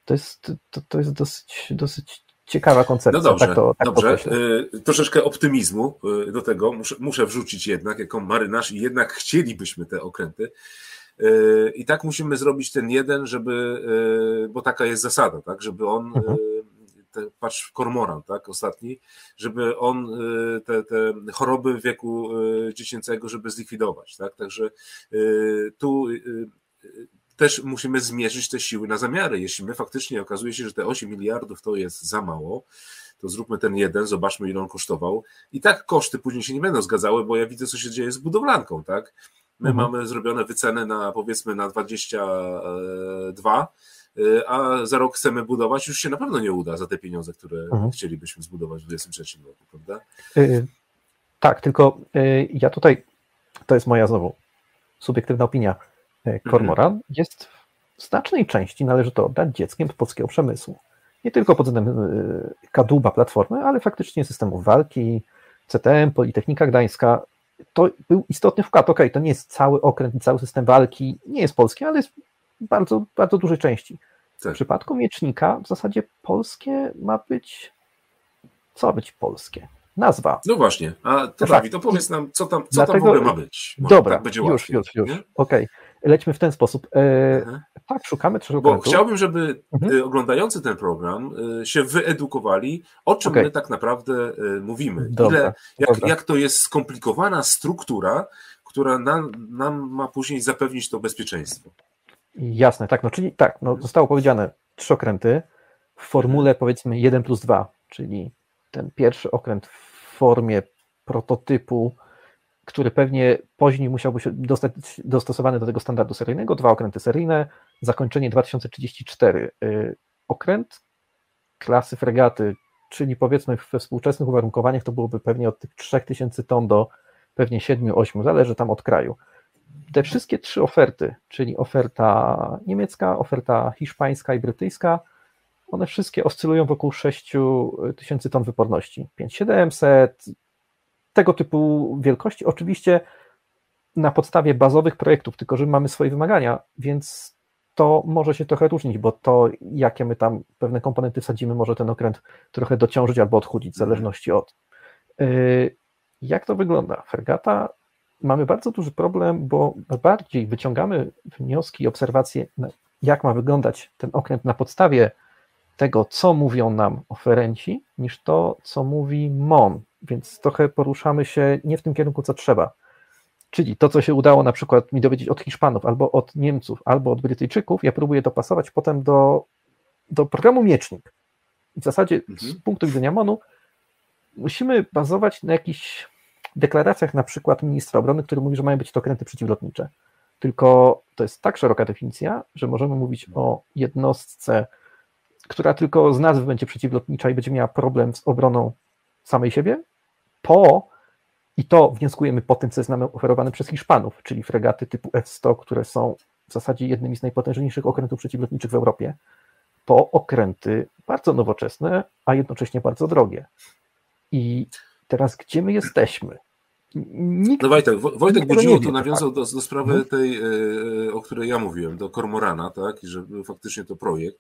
to jest, to, to jest dosyć, dosyć ciekawa koncepcja. No dobrze, tak to, tak dobrze. Y, troszeczkę optymizmu y, do tego muszę, muszę wrzucić jednak, jako marynarz i jednak chcielibyśmy te okręty. Y, I tak musimy zrobić ten jeden, żeby, bo taka jest zasada, tak, żeby on, mhm. te, patrz, kormoran, tak, ostatni, żeby on te, te choroby wieku dziecięcego, żeby zlikwidować, tak, także tu też musimy zmierzyć te siły na zamiary. Jeśli my faktycznie okazuje się, że te 8 miliardów to jest za mało, to zróbmy ten jeden, zobaczmy ile on kosztował. I tak koszty później się nie będą zgadzały, bo ja widzę, co się dzieje z budowlanką, tak? My mhm. mamy zrobione wyceny na powiedzmy na 22, y, a za rok chcemy budować, już się na pewno nie uda za te pieniądze, które mhm. chcielibyśmy zbudować w 2023 roku, prawda? Yy, tak, tylko yy, ja tutaj, to jest moja znowu subiektywna opinia E, kormoran mhm. jest w znacznej części należy to oddać dzieckiem polskiego przemysłu. Nie tylko pod względem e, kadłuba platformy, ale faktycznie systemów walki, CTM, Politechnika Gdańska. To był istotny wkład. Ok, to nie jest cały okręt i cały system walki, nie jest polski, ale jest bardzo, bardzo dużej części. Tak. W przypadku miecznika w zasadzie polskie ma być. Co być polskie? Nazwa. No właśnie, a to tak. Dawid, opowiedz nam, co tam, co Dlatego, tam w ogóle ma być. Może dobra, tak będzie już, już, już. Okej. Okay lećmy w ten sposób. E, tak, szukamy trzech Bo chciałbym, żeby mhm. E, oglądający ten program e, się wyedukowali, o czym okay. my tak naprawdę mówimy. Dobra, Ile, jak, jak to jest skomplikowana struktura, która nam, nam ma później zapewnić to bezpieczeństwo. Jasne, tak, no czyli tak, no zostało powiedziane trzy okręty w formule powiedzmy 1 plus 2, czyli ten pierwszy okręt w formie prototypu który pewnie później musiałby się dostać dostosowany do tego standardu seryjnego, dwa okręty seryjne, zakończenie 2034. Y, okręt klasy fregaty, czyli powiedzmy we współczesnych uwarunkowaniach to byłoby pewnie od tych 3000 ton do pewnie 7-8, zależy tam od kraju. Te wszystkie trzy oferty, czyli oferta niemiecka, oferta hiszpańska i brytyjska, one wszystkie oscylują wokół 6000 ton wyporności. 5700, tego typu wielkości. Oczywiście na podstawie bazowych projektów, tylko że mamy swoje wymagania, więc to może się trochę różnić, bo to, jakie my tam pewne komponenty wsadzimy, może ten okręt trochę dociążyć albo odchudzić, w mhm. zależności od. Y, jak to wygląda? Fergata mamy bardzo duży problem, bo bardziej wyciągamy wnioski i obserwacje, jak ma wyglądać ten okręt na podstawie tego, co mówią nam oferenci, niż to, co mówi MON, więc trochę poruszamy się nie w tym kierunku, co trzeba. Czyli to, co się udało na przykład mi dowiedzieć od Hiszpanów, albo od Niemców, albo od Brytyjczyków, ja próbuję dopasować potem do, do programu Miecznik. W zasadzie mhm. z punktu widzenia MONU musimy bazować na jakichś deklaracjach na przykład ministra obrony, który mówi, że mają być to okręty przeciwlotnicze. Tylko to jest tak szeroka definicja, że możemy mówić o jednostce, która tylko z nazwy będzie przeciwlotnicza i będzie miała problem z obroną samej siebie, po, i to wnioskujemy po tym, co jest nam oferowane przez Hiszpanów, czyli fregaty typu F-100, które są w zasadzie jednymi z najpotężniejszych okrętów przeciwlotniczych w Europie, po okręty bardzo nowoczesne, a jednocześnie bardzo drogie. I teraz gdzie my jesteśmy? Nikt, no Wojtek, Wojtek Budziło to nawiązał do, do sprawy mhm. tej, e, o której ja mówiłem, do Kormorana, tak, i że był faktycznie to projekt.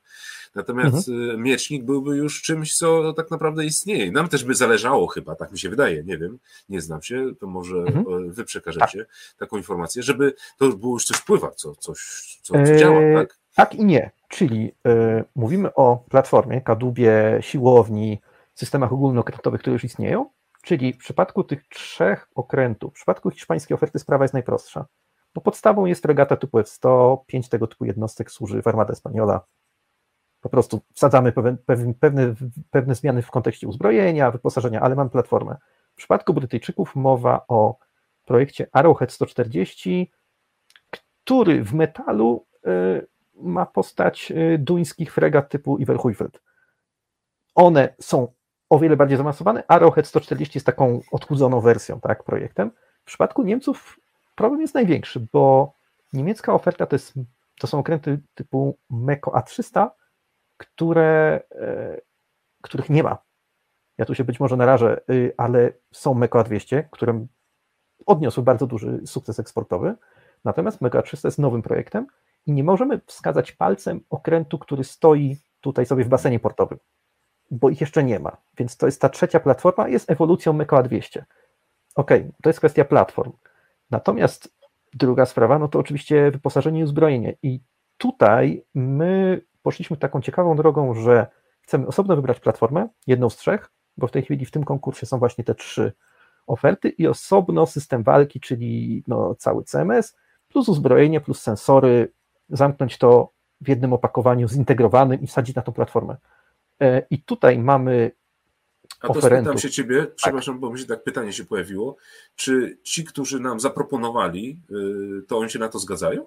Natomiast mhm. E, Miecznik byłby już czymś, co tak naprawdę istnieje. Nam też by zależało chyba, tak mi się wydaje, nie wiem, nie znam się, to może mhm. wy przekażecie tak. taką informację, żeby to było już coś wpływa, co, coś, co, co działa, e, tak? Tak i nie, czyli y, mówimy o platformie, kadłubie, siłowni, systemach ogólnokrętowych, które już istnieją, Czyli w przypadku tych trzech okrętów, w przypadku hiszpańskiej oferty sprawa jest najprostsza. Bo podstawą jest regata typu F100, pięć tego typu jednostek służy w Armada Espaniola. Po prostu wsadzamy pewne, pewne, pewne zmiany w kontekście uzbrojenia, wyposażenia, ale mamy platformę. W przypadku Brytyjczyków mowa o projekcie Arrowhead 140, który w metalu y, ma postać y, duńskich fregat typu Iverhuifeld. One są o wiele bardziej zaawansowany. Arrowhead 140 jest taką odchudzoną wersją, tak, projektem. W przypadku Niemców problem jest największy, bo niemiecka oferta to, jest, to są okręty typu Meko A300, które, e, których nie ma. Ja tu się być może narażę, y, ale są Meko A200, które odniosły bardzo duży sukces eksportowy. Natomiast Mega 300 jest nowym projektem i nie możemy wskazać palcem okrętu, który stoi tutaj sobie w basenie portowym, bo ich jeszcze nie ma. Więc to jest ta trzecia platforma, jest ewolucją Meka 200. Ok, to jest kwestia platform. Natomiast druga sprawa, no to oczywiście wyposażenie i uzbrojenie. I tutaj my poszliśmy taką ciekawą drogą, że chcemy osobno wybrać platformę, jedną z trzech, bo w tej chwili w tym konkursie są właśnie te trzy oferty i osobno system walki, czyli no, cały CMS, plus uzbrojenie, plus sensory, zamknąć to w jednym opakowaniu zintegrowanym i wsadzić na tą platformę. E, I tutaj mamy a to spytam się ciebie, tak. przepraszam, bo mi się tak pytanie się pojawiło, czy ci, którzy nam zaproponowali, y, to oni się na to zgadzają?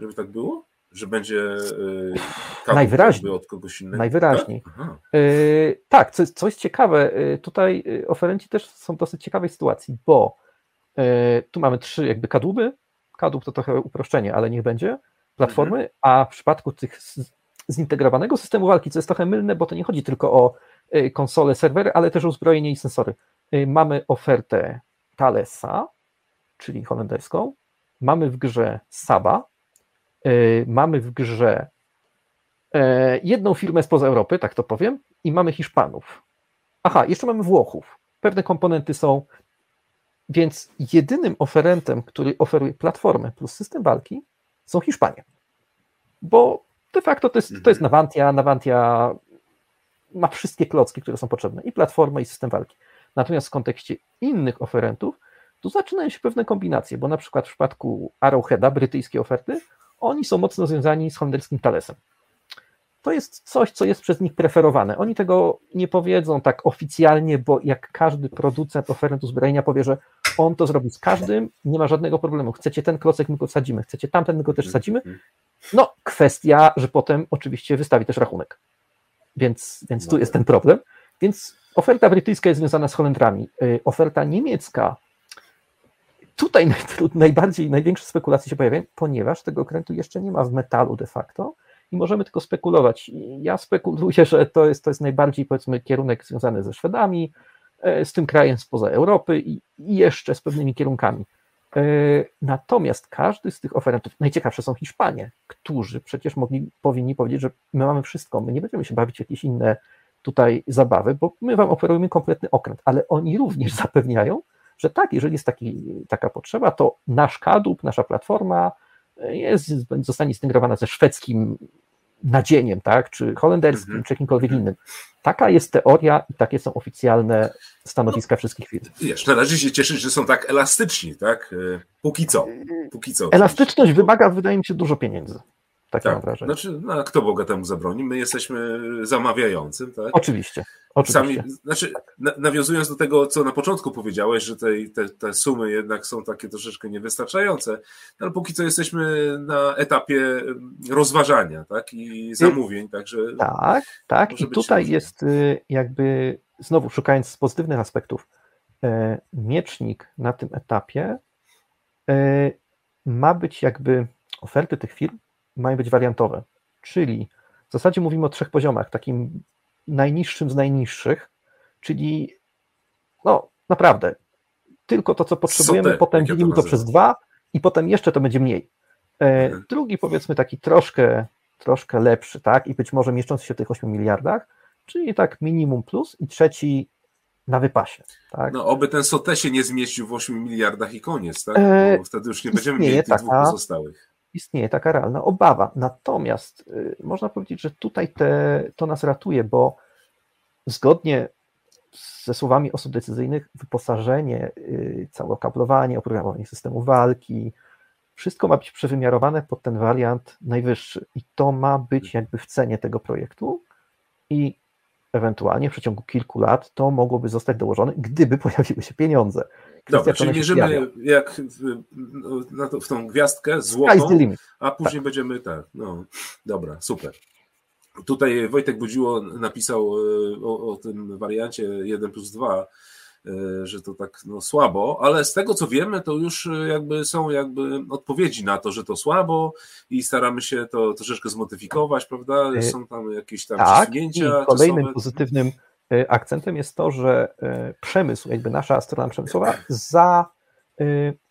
Żeby tak było? Że będzie yy, najwyraźniej od kogoś innego? Najwyraźniej. Tak, yy, tak co, co jest ciekawe, yy, tutaj oferenci też są w dosyć ciekawej sytuacji, bo tu mamy trzy jakby kadłuby, kadłub to trochę uproszczenie, ale niech będzie, platformy, mhm. a w przypadku tych zintegrowanego systemu walki, co jest trochę mylne, bo to nie chodzi tylko o Y, konsole, serwery, ale też uzbrojenie i sensory. Y, mamy ofertę Thalesa, czyli holenderską, mamy w grze Saba, y, mamy w grze jedną firmę spoza Europy, tak to powiem, i mamy Hiszpanów. Aha, jeszcze mamy Włochów. Pewne komponenty są, więc jedynym oferentem, który oferuje platformę plus system walki, są Hiszpanie. Bo de facto to jest, to jest mhm. Navantia, Navantia ma wszystkie klocki, które są potrzebne, i platformę, i system walki. Natomiast w kontekście innych oferentów, tu zaczynają się pewne kombinacje, bo na przykład w przypadku Arrowheada, brytyjskiej oferty, oni są mocno związani z holenderskim Thalesem. To jest coś, co jest przez nich preferowane. Oni tego nie powiedzą tak oficjalnie, bo jak każdy producent oferentu uzbrojenia powie, że on to zrobi z każdym, nie ma żadnego problemu. Chcecie ten klocek, my go sadzimy, chcecie tamten, my go też sadzimy. No, kwestia, że potem oczywiście wystawi też rachunek. Więc, więc tu jest ten problem. Więc oferta brytyjska jest związana z Holendrami. Y, oferta niemiecka, tutaj najbardziej, największe spekulacje się pojawiają, ponieważ tego okrętu jeszcze nie ma w metalu de facto i możemy tylko spekulować. Ja spekuluję, że to jest, to jest najbardziej powiedzmy kierunek związany ze Szwedami, z tym krajem spoza Europy i, i jeszcze z pewnymi kierunkami. E, natomiast każdy z tych oferentów, najciekawsze są Hiszpanie, którzy przecież mogli, powinni powiedzieć, że my mamy wszystko, my nie będziemy się bawić w jakieś inne tutaj zabawy, bo my wam oferujemy kompletny okręt, ale oni również zapewniają, że tak, jeżeli jest taki, taka potrzeba, to nasz kadłub, nasza platforma jest, zostanie zintegrowana ze szwedzkim nadzieniem, tak, czy holenderskim, mm -hmm. czy jakimkolwiek mhm. innym. Taka jest teoria i takie są oficjalne stanowiska no, wszystkich firm. Wiesz, należy się cieszyć, że są tak elastyczni, tak? E, póki co. Póki co Elastyczność wymaga, wydaje mi się, dużo pieniędzy. Takie tak. mam wrażenie. Znaczy, no, kto Boga temu zabroni? My jesteśmy zamawiającym, tak? Oczywiście. Oczywiście. Sami, znaczy, na, nawiązując do tego, co na początku powiedziałeś, że te, te, te sumy jednak są takie troszeczkę niewystarczające, no, ale póki co jesteśmy na etapie rozważania, tak? I zamówień, także. Tak, tak. I tutaj jest y, jakby, znowu szukając pozytywnych aspektów, e, miecznik na tym etapie e, ma być jakby oferty tych firm mają być wariantowe. Czyli w zasadzie mówimy o trzech poziomach, takim najniższym z najniższych, czyli no naprawdę tylko to, co potrzebujemy, Super, potem dzielimy to, to przez dwa i potem jeszcze to będzie mniej. E, mhm. Drugi powiedzmy taki troszkę, troszkę lepszy, tak, i być może mieszczący się w tych 8 miliardach, czyli tak minimum plus i trzeci na wypasie. Tak? No, oby ten SOTE się nie zmieścił w 8 miliardach i koniec, tak? E, Bo wtedy już nie będziemy mieli tych taka, dwóch pozostałych istnieje taka realna obawa. Natomiast y, można powiedzieć, że tutaj te, to nas ratuje, bo zgodnie ze słowami osób decyzyjnych, wyposażenie, y, całe okablowanie, oprogramowanie systemu walki, wszystko ma być przewymiarowane pod ten wariant najwyższy. I to ma być jakby w cenie tego projektu. I ewentualnie w przeciągu kilku lat to mogłoby zostać dołożone, gdyby pojawiły się pieniądze. Dobra, czyli mierzymy jak w, no, w tą gwiazdkę złotą, a później tak. będziemy tak, no dobra, super. Tutaj Wojtek Budziło napisał e, o, o tym wariancie 1 plus 2, e, że to tak no, słabo, ale z tego co wiemy, to już jakby są jakby odpowiedzi na to, że to słabo i staramy się to troszeczkę zmodyfikować, prawda? E, są tam jakieś tam tak, przesunięcia. I kolejnym czasowe. pozytywnym akcentem jest to, że przemysł, jakby nasza strona przemysłowa, za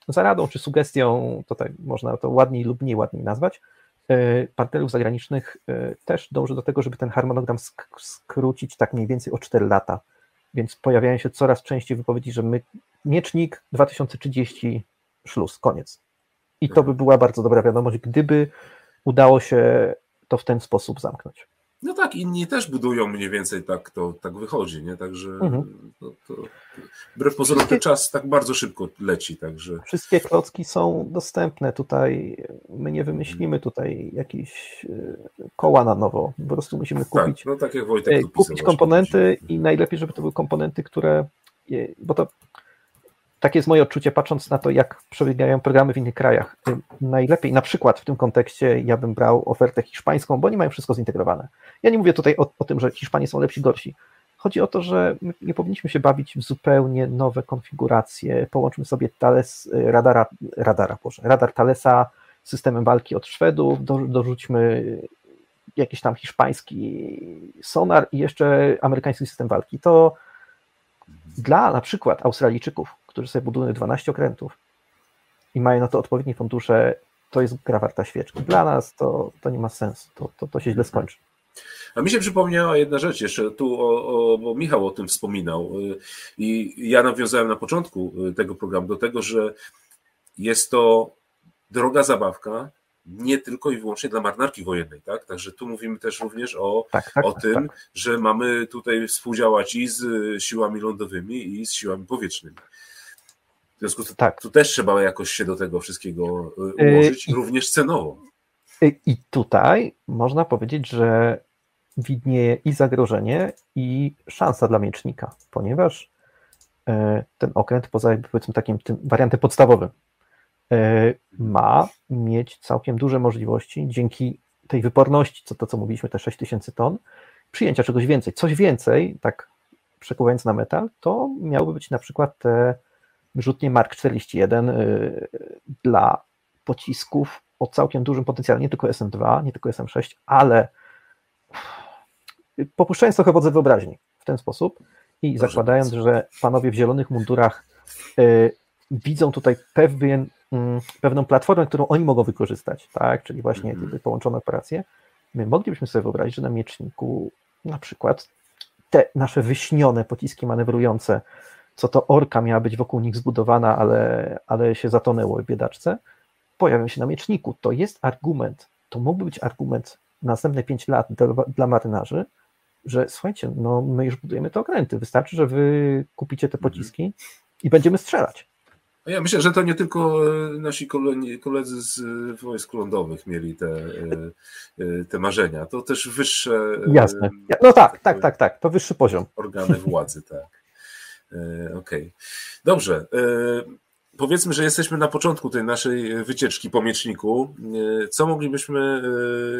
zaradą czy sugestią, to tak można to ładniej lub mniej ładniej nazwać, e, partnerów zagranicznych e, też dąży do tego, żeby ten harmonogram skrócić tak mniej więcej o 4 lata. Więc pojawiają się coraz częściej wypowiedzi, że my, miecznik 2030 szluz, koniec. I to by była bardzo dobra wiadomość, gdyby udało się to w ten sposób zamknąć. No tak, inni też budują mniej więcej tak, to tak wychodzi, nie? Także mhm. to, to, wbrew pozorom ten czas tak bardzo szybko leci, także... Wszystkie klocki są dostępne tutaj, my nie wymyślimy tutaj jakichś e, koła na nowo, po prostu musimy tak, kupić, tak, no tak jak Wojtek e, kupić komponenty i najlepiej, żeby to były komponenty, które, bo to takie jest moje odczucie, patrząc na to, jak przebiegają programy w innych krajach. Najlepiej, na przykład w tym kontekście, ja bym brał ofertę hiszpańską, bo oni mają wszystko zintegrowane. Ja nie mówię tutaj o, o tym, że Hiszpanie są lepsi, gorsi. Chodzi o to, że nie powinniśmy się bawić w zupełnie nowe konfiguracje. Połączmy sobie Thales, radara, radara Boże, radar Thalesa z systemem walki od Szwedów, do, dorzućmy jakiś tam hiszpański sonar i jeszcze amerykański system walki. To dla na przykład Australijczyków, którzy sobie budują 12 okrętów i mają na to odpowiednie fundusze, to jest gra warta świeczki. Dla nas to, to nie ma sensu, to, to, to się źle skończy. A mi się przypomniała jedna rzecz jeszcze, tu o, o, bo Michał o tym wspominał i ja nawiązałem na początku tego programu do tego, że jest to droga zabawka, nie tylko i wyłącznie dla marynarki wojennej, tak? Także tu mówimy też również o, tak, tak, o tak, tym, tak. że mamy tutaj współdziałać i z siłami lądowymi, i z siłami powietrznymi. W związku z tym tak. tu też trzeba jakoś się do tego wszystkiego y, ułożyć, I, również cenowo. I tutaj można powiedzieć, że widnieje i zagrożenie, i szansa dla miecznika, ponieważ ten okręt, poza powiedzmy takim tym wariantem podstawowym, ma mieć całkiem duże możliwości dzięki tej wyporności, co to co mówiliśmy, te 6000 ton, przyjęcia czegoś więcej. Coś więcej, tak przekuwając na metal, to miałoby być na przykład te wyrzutnie Mark 41 e, dla pocisków o całkiem dużym potencjale, nie tylko SM2, nie tylko SM6, ale popuszczając trochę wodze wyobraźni w ten sposób i Proszę zakładając, bardzo. że panowie w zielonych mundurach y, widzą tutaj pewien, y, pewną platformę, którą oni mogą wykorzystać, tak, czyli właśnie mm -hmm. połączone operacje, my moglibyśmy sobie wyobrazić, że na mieczniku na przykład te nasze wyśnione pociski manewrujące, co to orka miała być wokół nich zbudowana, ale, ale się zatonęło w biedaczce, pojawią się na mieczniku. To jest argument, to mógłby być argument na następne 5 lat dla, dla marynarzy, że słuchajcie, no my już budujemy te okręty, wystarczy, że wy kupicie te mhm. pociski i będziemy strzelać. Ja myślę, że to nie tylko e, nasi koledzy z e, wojsk lądowych mieli te, e, te marzenia, to też wyższe. Jasne. No tak, tak, tak, tak, to wyższy poziom. Organy władzy, tak. Okej. Okay. Dobrze. Powiedzmy, że jesteśmy na początku tej naszej wycieczki po mieczniku. Co moglibyśmy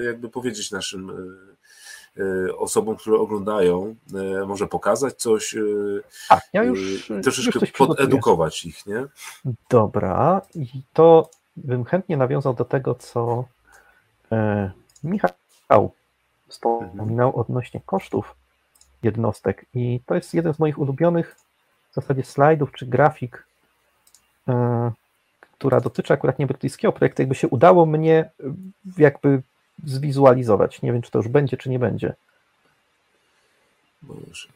jakby powiedzieć naszym E, osobom, które oglądają, e, może pokazać coś, e, tak, ja już, troszeczkę już podedukować ich, nie? Dobra, i to bym chętnie nawiązał do tego, co Michał wspominał mhm. odnośnie kosztów jednostek i to jest jeden z moich ulubionych w zasadzie slajdów czy grafik, która dotyczy akurat nie brytyjskiego projektu, jakby się udało mnie jakby zwizualizować. Nie wiem, czy to już będzie, czy nie będzie.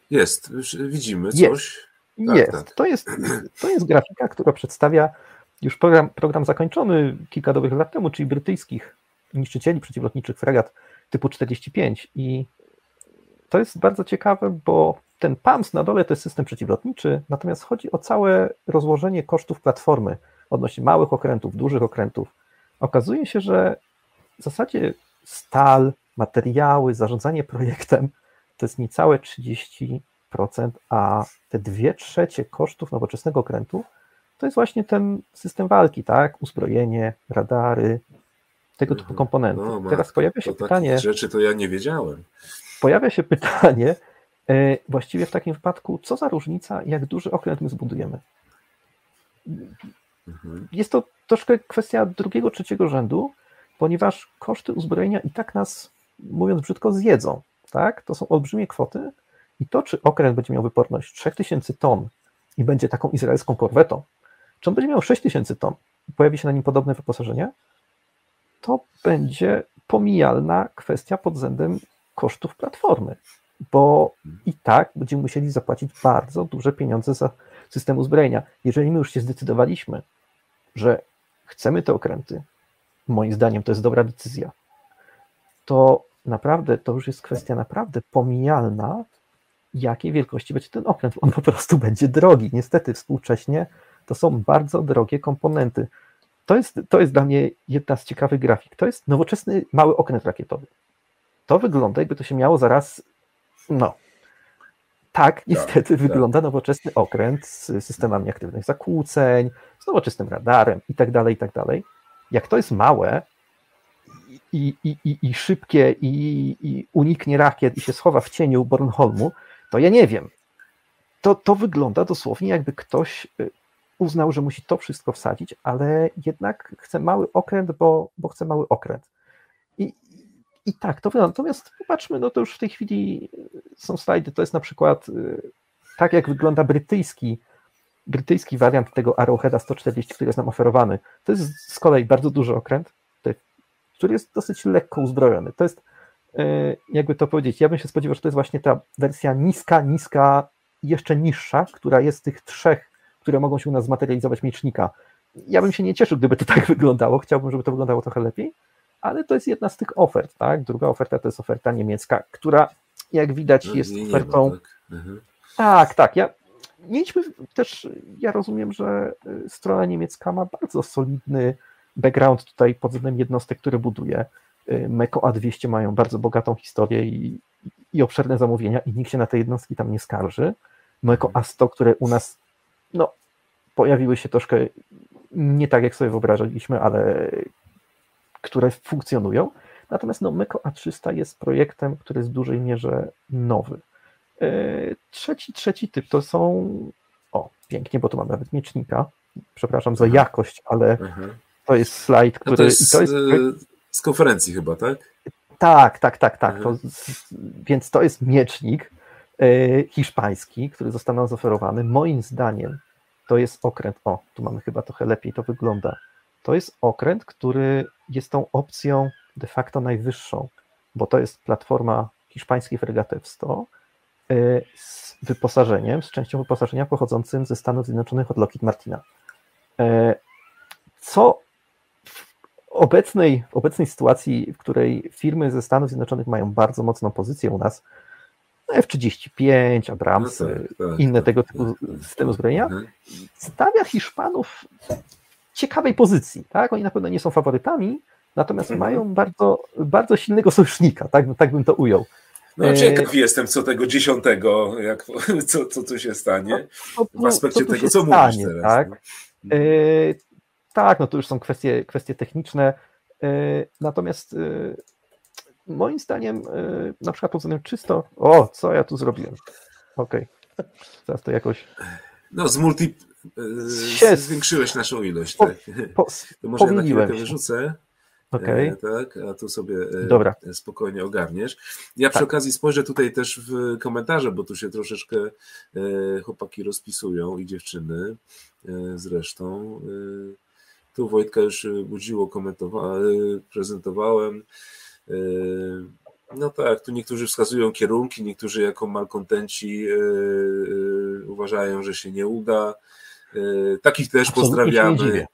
Jest, widzimy coś. Jest, tak, jest. Tak. To, jest to jest grafika, która przedstawia już program, program zakończony kilka dobrych lat temu, czyli brytyjskich niszczycieli przeciwlotniczych fregat typu 45 i to jest bardzo ciekawe, bo ten PAMS na dole to jest system przeciwlotniczy, natomiast chodzi o całe rozłożenie kosztów platformy odnośnie małych okrętów, dużych okrętów. Okazuje się, że w zasadzie stal, materiały, zarządzanie projektem to jest niecałe 30%, a te dwie trzecie kosztów nowoczesnego okrętu to jest właśnie ten system walki, tak? Uzbrojenie, radary, tego typu mhm. komponenty. No, Teraz pojawia się pytanie. rzeczy to ja nie wiedziałem. Pojawia się pytanie, e, właściwie w takim wypadku, co za różnica, jak duży okręt my zbudujemy? Mhm. Jest to troszkę kwestia drugiego, trzeciego rzędu, ponieważ koszty uzbrojenia i tak nas, mówiąc brzydko, zjedzą. Tak? To są olbrzymie kwoty i to, czy okręt będzie miał wyporność 3000 ton i będzie taką izraelską korwetą, czy on będzie miał 6000 ton i pojawi się na nim podobne wyposażenie, to będzie pomijalna kwestia pod względem kosztów platformy, bo i tak będziemy musieli zapłacić bardzo duże pieniądze za system uzbrojenia. Jeżeli my już się zdecydowaliśmy, że chcemy te okręty, moim zdaniem to jest dobra decyzja, to naprawdę to już jest kwestia naprawdę pomijalna, jakiej wielkości będzie ten okręt. On po prostu będzie drogi. Niestety współcześnie to są bardzo drogie komponenty. To jest, to jest dla mnie jedna z ciekawych grafik. To jest nowoczesny mały okręt rakietowy. To wygląda, jakby to się miało zaraz. No. Tak, tak niestety tak, wygląda tak. nowoczesny okręt z systemami aktywnych zakłóceń, z nowoczesnym radarem i tak dalej, i tak dalej. Jak to jest małe i, i, i, i szybkie i, i uniknie rakiet i się schowa w cieniu Bornholmu, to ja nie wiem. To, to wygląda dosłownie jakby ktoś y, uznał, że musi to wszystko wsadzić, ale jednak chce mały okręt, bo, bo chce mały okręt. I, I tak to. Natomiast popatrzmy, no to już w tej chwili są slajdy, to jest na przykład y, tak, jak wygląda brytyjski, brytyjski wariant tego Arrowheada 140, który jest nam oferowany. To jest z kolei bardzo duży okręt, który jest dosyć lekko uzbrojony. To jest, y, jakby to powiedzieć, ja bym się spodziewał, że to jest właśnie ta wersja niska, niska, jeszcze niższa, która jest tych trzech które mogą się u nas zmaterializować miecznika. Ja bym się nie cieszył, gdyby to tak wyglądało, chciałbym, żeby to wyglądało trochę lepiej, ale to jest jedna z tych ofert, tak? Druga oferta to jest oferta niemiecka, która jak widać no, jest ofertą... Nie tak. Mhm. tak, tak, ja nie idźmy też, ja rozumiem, że y, strona niemiecka ma bardzo solidny background tutaj pod względem jednostek, które buduje. Y, Meko A200 mają bardzo bogatą historię i, i obszerne zamówienia i nikt się na te jednostki tam nie skarży. Meko mhm. A100, które u nas no, pojawiły się troszkę nie tak, jak sobie wyobrażaliśmy, ale które funkcjonują. Natomiast no, Meko A300 jest projektem, który jest w dużej mierze nowy. E, trzeci, trzeci typ to są, o, pięknie, bo tu mam nawet miecznika. Przepraszam za jakość, ale mhm. to jest slajd, który. No to jest, to jest... E, z konferencji chyba, tak? Tak, tak, tak, tak. To, mhm. więc to jest miecznik e, hiszpański, który został nam zaoferowany. Moim zdaniem to jest okręt, o, tu mamy chyba trochę lepiej to wygląda. To jest okręt, który jest tą opcją de facto najwyższą, bo to jest platforma hiszpańskiej fregaty F-100 y, z wyposażeniem, z częścią wyposażenia pochodzącym ze Stanów Zjednoczonych od Lockheed Martina. Y, co w obecnej, w obecnej sytuacji, w której firmy ze Stanów Zjednoczonych mają bardzo mocną pozycję u nas, F-35, Abrams, no tak, tak, inne tak, tego typu systemy zbrojenia, mhm. stawia Hiszpanów ciekawej pozycji. Tak? Oni na pewno nie są faworytami, natomiast mhm. mają bardzo, bardzo silnego sojusznika, tak, tak bym to ujął. No ciekaw e... jestem, co tego dziesiątego, jak, co, co tu się stanie no, no, w aspekcie co tego, co stanie, mówisz teraz. Tak? No. E... tak, no to już są kwestie, kwestie techniczne, e... natomiast moim zdaniem, na przykład pod względem czysto, o, co ja tu zrobiłem? Okej, okay. teraz to jakoś... No, z multi... Się... Zwiększyłeś naszą ilość, po, tak. Po, to może ja na chwilkę wyrzucę. Okay. E, tak, a tu sobie e, Dobra. spokojnie ogarniesz. Ja przy tak. okazji spojrzę tutaj też w komentarze, bo tu się troszeczkę e, chłopaki rozpisują i dziewczyny zresztą. Tu Wojtka już budziło, komentowałem, prezentowałem. No tak, tu niektórzy wskazują kierunki, niektórzy jako malkontenci uważają, że się nie uda. Takich też Absolutnie pozdrawiamy.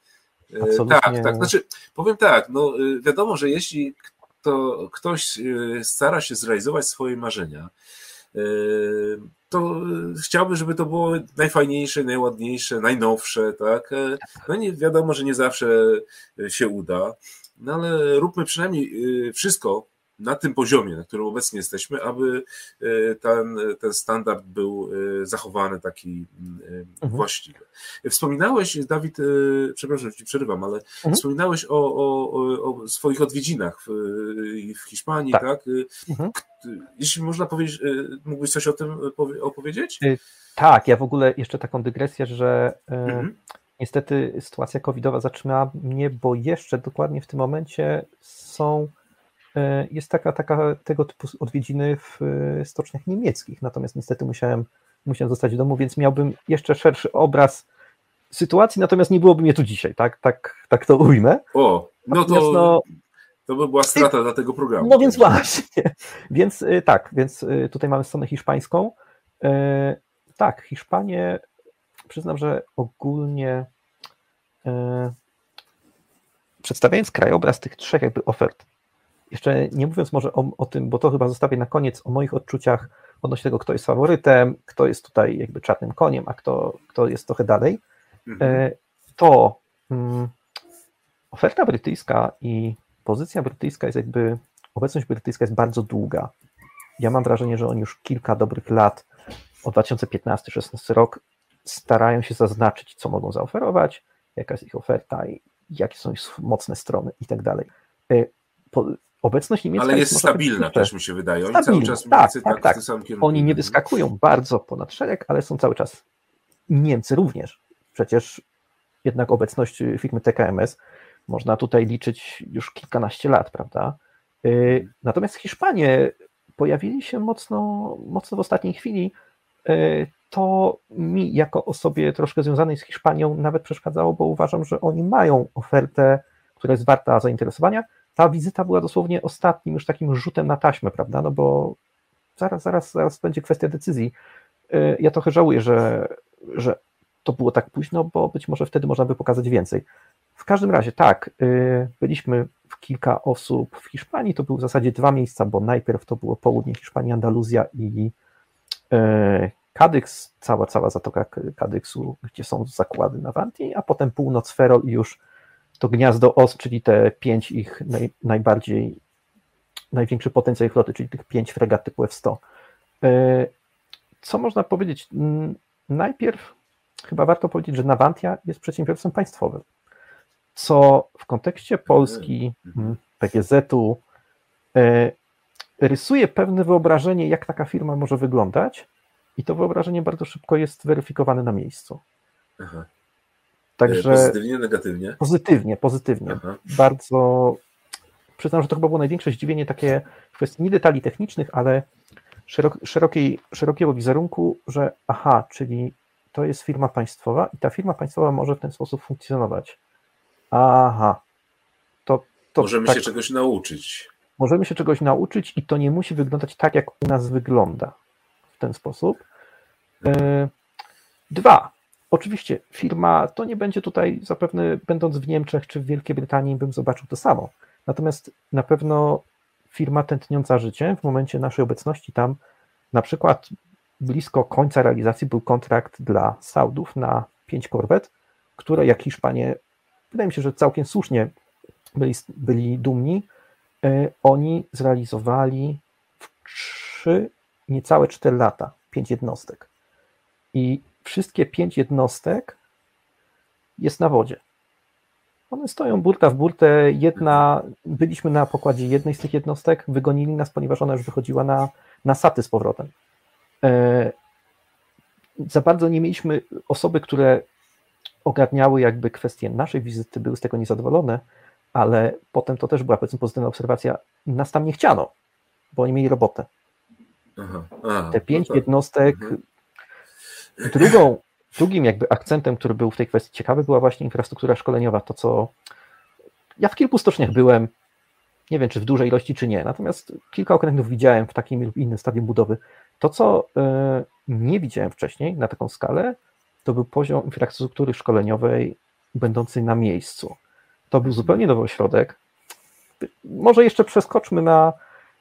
Tak, tak. Znaczy, powiem tak, no wiadomo, że jeśli to ktoś stara się zrealizować swoje marzenia, to chciałby, żeby to było najfajniejsze, najładniejsze, najnowsze, tak? No nie wiadomo, że nie zawsze się uda. No ale róbmy przynajmniej wszystko na tym poziomie, na którym obecnie jesteśmy, aby y, ten, ten standard był y, zachowany taki mhm. właściwy. Wspominałeś, Dawid, przepraszam, że ci przerywam, ale mhm. wspominałeś o, o, o, swoich odwiedzinach w, w Hiszpanii, tak? tak? Mhm. Jeśli można powiedzieć, mógłbyś coś o tym opowiedzieć? Tak, ja w ogóle jeszcze taką dygresję, że mhm. Niestety sytuacja covidowa zatrzymała mnie, bo jeszcze dokładnie w tym momencie są, e, jest taka, taka tego typu odwiedziny w e, stoczniach niemieckich, natomiast niestety musiałem, musiałem zostać w domu, więc miałbym jeszcze szerszy obraz sytuacji, natomiast nie byłoby mnie tu dzisiaj, tak, tak, tak to ujmę. O, no to, no, to by była strata dla tego programu. No więc właśnie, więc y, tak, więc tutaj mamy stronę hiszpańską. Tak, Hiszpanie, przyznam, że ogólnie przedstawiając krajobraz tych trzech jakby ofert, jeszcze nie mówiąc może o, o tym, bo to chyba zostawię na koniec, o moich odczuciach odnośnie tego, kto jest faworytem, kto jest tutaj jakby czarnym koniem, a kto, kto jest trochę dalej, mhm. E, to um, oferta brytyjska i pozycja brytyjska jest jakby, obecność brytyjska jest bardzo długa. Ja mam wrażenie, że oni już kilka dobrych lat, od 2015-16 rok, starają się zaznaczyć, co mogą zaoferować, jaka jest ich oferta i jakie są ich mocne strony i tak dalej. Obecność niemiecka Ale jest, jest stabilna też mi się wydaje. Oni stabilna, cały czas tak, tak, tak, tak. Oni nie wyskakują bardzo ponad szereg, ale są cały czas Niemcy również. Przecież jednak obecność firmy TKMS można tutaj liczyć już kilkanaście lat, prawda? Y, natomiast Hiszpanie pojawili się mocno, mocno w ostatniej chwili. Y, to mi, jako osobie troszkę związanej z Hiszpanią, nawet przeszkadzało, bo uważam, że oni mają ofertę, która jest warta zainteresowania, ta wizyta była dosłownie ostatnim już takim rzutem na taśmę, prawda? No bo zaraz, zaraz, zaraz będzie kwestia decyzji. Y, ja trochę żałuję, że, że to było tak późno, bo być może wtedy można by pokazać więcej. W każdym razie, tak, y, byliśmy w kilka osób w Hiszpanii, to były w zasadzie dwa miejsca, bo najpierw to było południe Hiszpanii, Andaluzja i Kadyks, cała, cała zatoka Kadyksu, gdzie są zakłady na Wanti, a potem północ Ferol i już to gniazdo OS, czyli te pięć ich naj, najbardziej, największy potencjał ich floty, czyli tych pięć fregat typu F-100. E, co można powiedzieć? Najpierw chyba warto powiedzieć, że Navantia jest przedsiębiorstwem państwowym, co w kontekście Polski, PGZ-u e, rysuje pewne wyobrażenie, jak taka firma może wyglądać i to wyobrażenie bardzo szybko jest weryfikowane na miejscu. Aha. Także pozytywnie, negatywnie? Pozytywnie, pozytywnie. Aha. Bardzo. Przyznam, że to chyba było największe zdziwienie takie w kwestii nie detali technicznych, ale szerok, szerokiej, szerokiego wizerunku, że aha, czyli to jest firma państwowa i ta firma państwowa może w ten sposób funkcjonować. Aha. To, to Możemy tak, się czegoś nauczyć. Możemy się czegoś nauczyć i to nie musi wyglądać tak, jak u nas wygląda w ten sposób. E, dwa, Oczywiście firma to nie będzie tutaj zapewne, będąc w Niemczech czy w Wielkiej Brytanii, bym zobaczył to samo. Natomiast na pewno firma tętniąca życie w momencie naszej obecności tam, na przykład blisko końca realizacji był kontrakt dla Saudów na pięć korwet, które jak Hiszpanie, wydaje mi się, że całkiem słusznie byli, byli dumni, e, oni zrealizowali w trzy, niecałe cztery lata, pięć jednostek. I wszystkie pięć jednostek jest na wodzie. One stoją burta w burtę. Jedna, byliśmy na pokładzie jednej z tych jednostek, wygonili nas, ponieważ ona już wychodziła na, na saty z powrotem. E, za bardzo nie mieliśmy osoby, które ogarniały jakby kwestie naszej wizyty, były z tego niezadowolone, ale potem to też była powiedzmy pozytywna obserwacja. Nas tam nie chciano, bo oni mieli robotę. Aha, aha, Te pięć no tak. jednostek mhm. Drugą, drugim jakby akcentem, który był w tej kwestii ciekawy, była właśnie infrastruktura szkoleniowa. To, co ja w kilku stoczniach byłem, nie wiem, czy w dużej ilości, czy nie, natomiast kilka okrętów widziałem w takim lub innym stadium budowy. To, co e, nie widziałem wcześniej na taką skalę, to był poziom infrastruktury szkoleniowej będącej na miejscu. To był zupełnie nowy ośrodek. Może jeszcze przeskoczmy na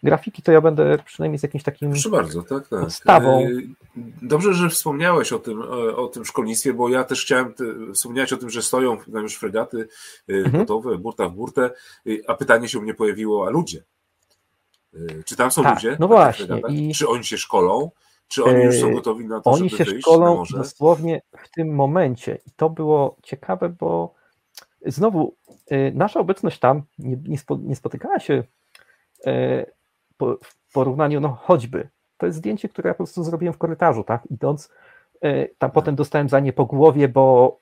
grafiki, to ja będę przynajmniej z jakimś takim Proszę bardzo, tak, tak. podstawą. E, dobrze, że wspomniałeś o tym, o tym szkolnictwie, bo ja też chciałem wspomnieć o tym, że stoją tam już fregaty e, mhm. gotowe, burta w burtę, e, a pytanie się mnie pojawiło, a ludzie? Czy tam są tak, ludzie? No właśnie. I... Czy oni się szkolą? Czy oni już są gotowi na to, Oni się wyjść szkolą dosłownie w tym momencie. I to było ciekawe, bo znowu nasza obecność tam nie, nie spotykała się w porównaniu, no choćby, to jest zdjęcie, które ja po prostu zrobiłem w korytarzu, tak, idąc, e, tam potem dostałem za nie po głowie, bo,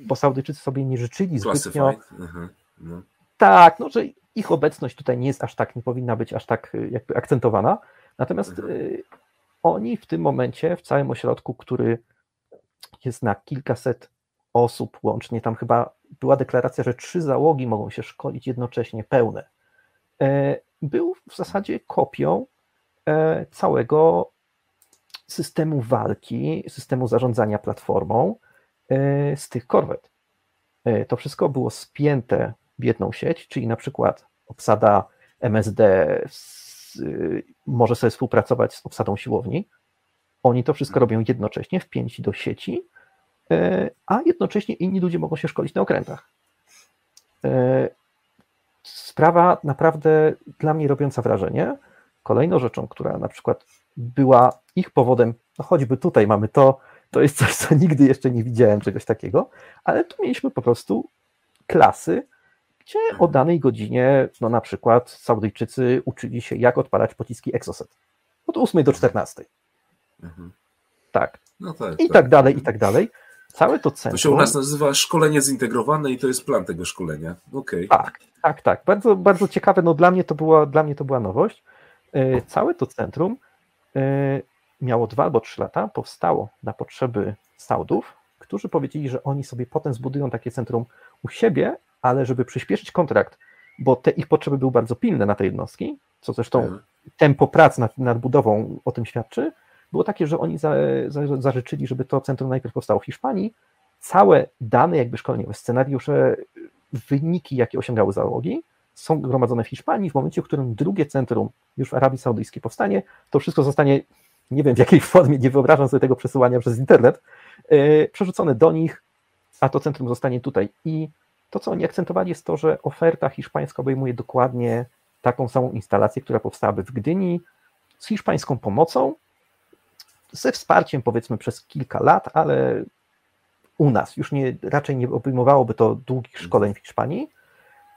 bo Saudyjczycy sobie nie życzyli zbytnio. Mhm, no. Tak, no, że ich obecność tutaj nie jest aż tak, nie powinna być aż tak e, jakby akcentowana, natomiast mhm. E, oni w tym momencie, w całym ośrodku, który jest na kilkaset osób łącznie. Tam chyba była deklaracja, że trzy załogi mogą się szkolić jednocześnie, pełne. E, był w zasadzie kopią e, całego systemu walki, systemu zarządzania platformą e, z tych korwet. To wszystko było spięte w jedną sieć, czyli na przykład obsada MSD może sobie współpracować z obsadą siłowni. Oni to wszystko robią jednocześnie, wpięci do sieci, a jednocześnie inni ludzie mogą się szkolić na okrętach. Sprawa naprawdę dla mnie robiąca wrażenie. Kolejną rzeczą, która na przykład była ich powodem, no choćby tutaj mamy to, to jest coś, co nigdy jeszcze nie widziałem czegoś takiego, ale tu mieliśmy po prostu klasy, gdzie o danej godzinie, no na przykład Saudyjczycy uczyli się, jak odpalać pociski Exocet. Od 8 do 14. Mhm. Tak. No tak. I tak, tak dalej, i tak dalej. Całe to centrum. To się u nas nazywa szkolenie zintegrowane i to jest plan tego szkolenia. Okay. Tak, tak, tak. Bardzo, bardzo ciekawe. No dla mnie to była, dla mnie to była nowość. E, całe to centrum e, miało dwa albo trzy lata, powstało na potrzeby Saudów, którzy powiedzieli, że oni sobie potem zbudują takie centrum u siebie, ale żeby przyspieszyć kontrakt, bo te ich potrzeby były bardzo pilne na te jednostki, co zresztą mhm. tempo prac nad, nad budową o tym świadczy, było takie, że oni za, za, zażyczyli, żeby to centrum najpierw powstało w Hiszpanii. Całe dane jakby szkoleniowe, scenariusze, wyniki, jakie osiągały załogi, są gromadzone w Hiszpanii. W momencie, w którym drugie centrum już w Arabii Saudyjskiej powstanie, to wszystko zostanie, nie wiem w jakiej formie, nie wyobrażam sobie tego przesyłania przez internet, yy, przerzucone do nich, a to centrum zostanie tutaj. I to, co oni akcentowali, jest to, że oferta hiszpańska obejmuje dokładnie taką samą instalację, która powstałaby w Gdyni, z hiszpańską pomocą, ze wsparciem powiedzmy przez kilka lat, ale u nas już nie, raczej nie obejmowałoby to długich szkoleń w Hiszpanii.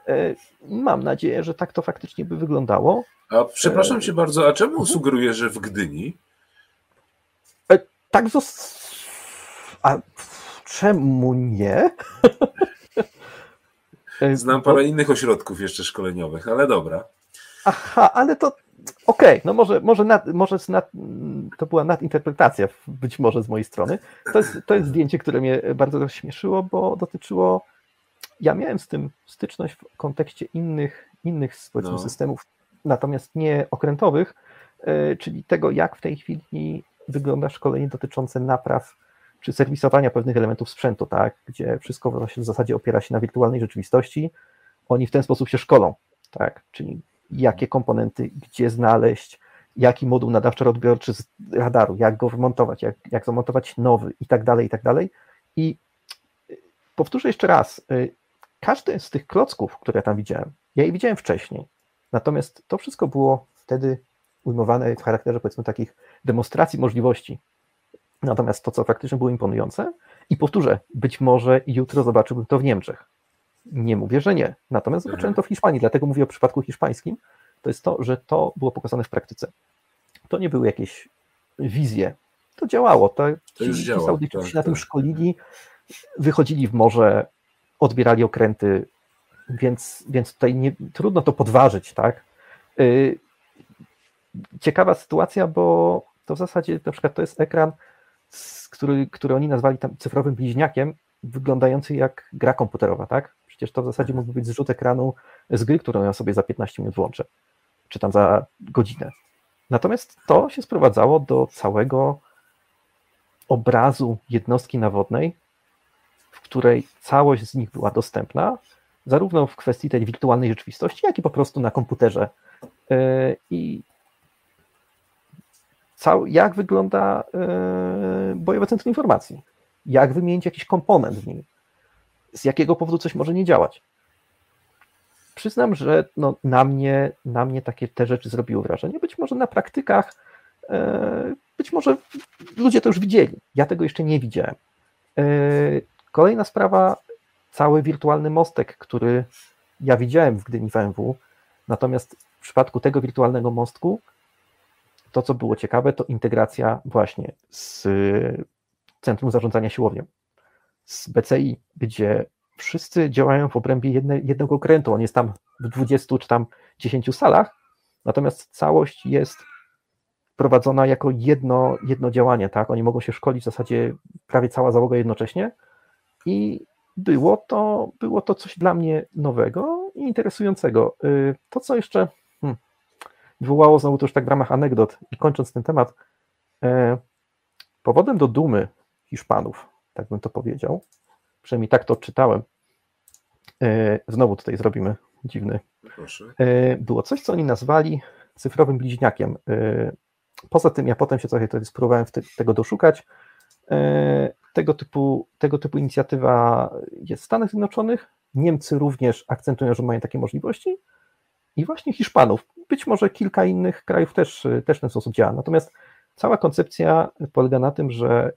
E, mam nadzieję, że tak to faktycznie by wyglądało. A przepraszam cię bardzo, a czemu mhm. sugerujesz, że w Gdyni? E, tak, a czemu nie? Znam parę innych ośrodków jeszcze szkoleniowych, ale dobra. Aha, ale to okej, okay, no może, może, nad, może nad, to była nadinterpretacja być może z mojej strony. To jest, to jest zdjęcie, które mnie bardzo rozśmieszyło, bo dotyczyło, ja miałem z tym styczność w kontekście innych, innych no. systemów, natomiast nie okrętowych, e, czyli tego, jak w tej chwili wygląda szkolenie dotyczące napraw czy serwisowania pewnych elementów sprzętu, tak, gdzie wszystko w zasadzie opiera się na wirtualnej rzeczywistości. Oni w ten sposób się szkolą, tak, czyli jakie komponenty, gdzie znaleźć, jaki moduł nadawczo-odbiorczy z radaru, jak go wymontować, jak, jak zamontować nowy i tak dalej, i tak dalej. I y, powtórzę jeszcze raz, y, każdy z tych klocków, które tam widziałem, ja je widziałem wcześniej, natomiast to wszystko było wtedy ujmowane w charakterze powiedzmy takich demonstracji możliwości. Natomiast to, co faktycznie było imponujące, i powtórzę, być może jutro zobaczyłbym to w Niemczech. Nie mówię, że nie. Natomiast zobaczyłem to w Hiszpanii, dlatego mówię o przypadku hiszpańskim. To jest to, że to było pokazane w praktyce. To nie były jakieś wizje. To działało. To, to już ci, działa. Ci tak, się na tym tak. szkolili, wychodzili w morze, odbierali okręty, więc, więc tutaj nie, trudno to podważyć, tak? Y, ciekawa sytuacja, bo to w zasadzie na przykład to jest ekran, który, który oni nazwali tam cyfrowym bliźniakiem, wyglądający jak gra komputerowa, tak? Przecież to w zasadzie mógłby być zrzut ekranu z gry, którą ja sobie za 15 minut włączę, czy tam za godzinę. Natomiast to się sprowadzało do całego obrazu jednostki nawodnej, w której całość z nich była dostępna, zarówno w kwestii tej wirtualnej rzeczywistości, jak i po prostu na komputerze. E, I jak wygląda e, bojowe centrum informacji? Jak wymienić jakiś komponent w nim? Z jakiego powodu coś może nie działać. Przyznam, że no, na, mnie, na mnie takie te rzeczy zrobiły wrażenie. Być może na praktykach, e, być może ludzie to już widzieli. Ja tego jeszcze nie widziałem. E, kolejna sprawa, cały wirtualny mostek, który ja widziałem w Gdyni WMW, natomiast w przypadku tego wirtualnego mostku, to co było ciekawe, to integracja właśnie z Centrum Zarządzania Siłownią z BCI, gdzie wszyscy działają w obrębie jedne, jednego okrętu. On jest tam w 20 czy tam 10 salach, natomiast całość jest prowadzona jako jedno, jedno działanie, tak? Oni mogą się szkolić w zasadzie prawie cała załoga jednocześnie. I było to, było to coś dla mnie nowego i interesującego. Y, to, co jeszcze hmm, wywołało znowu to już tak w ramach anegdot i kończąc ten temat, e, powodem do dumy Hiszpanów, tak bym to powiedział, przynajmniej tak to odczytałem, e, znowu tutaj zrobimy dziwny, Proszę. e, było coś, co oni nazwali cyfrowym bliźniakiem. Poza tym ja potem się trochę spróbowałem tego doszukać, tego typu, tego typu inicjatywa jest w Stanach Zjednoczonych. Niemcy również akcentują, że mają takie możliwości. I właśnie Hiszpanów, być może kilka innych krajów też, też w ten sposób działa. Natomiast cała koncepcja polega na tym, że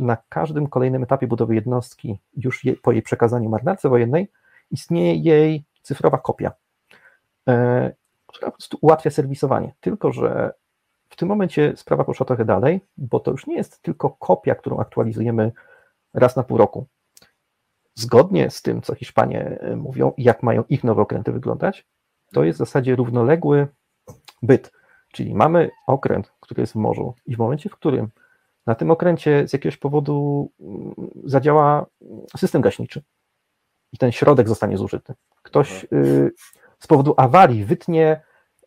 na każdym kolejnym etapie budowy jednostki, już je, po jej przekazaniu marynarce wojennej, istnieje jej cyfrowa kopia, e, która po prostu ułatwia serwisowanie. Tylko, że w tym momencie sprawa poszła trochę dalej, bo to już nie jest tylko kopia, którą aktualizujemy raz na pół roku. Zgodnie z tym, co Hiszpanie e, mówią jak mają ich nowe okręty wyglądać, to jest w zasadzie równoległy byt. Czyli mamy okręt, który jest w morzu, i w momencie, w którym na tym okręcie z jakiegoś powodu mm, zadziała system gaśniczy i ten środek zostanie zużyty, ktoś y, z powodu awarii wytnie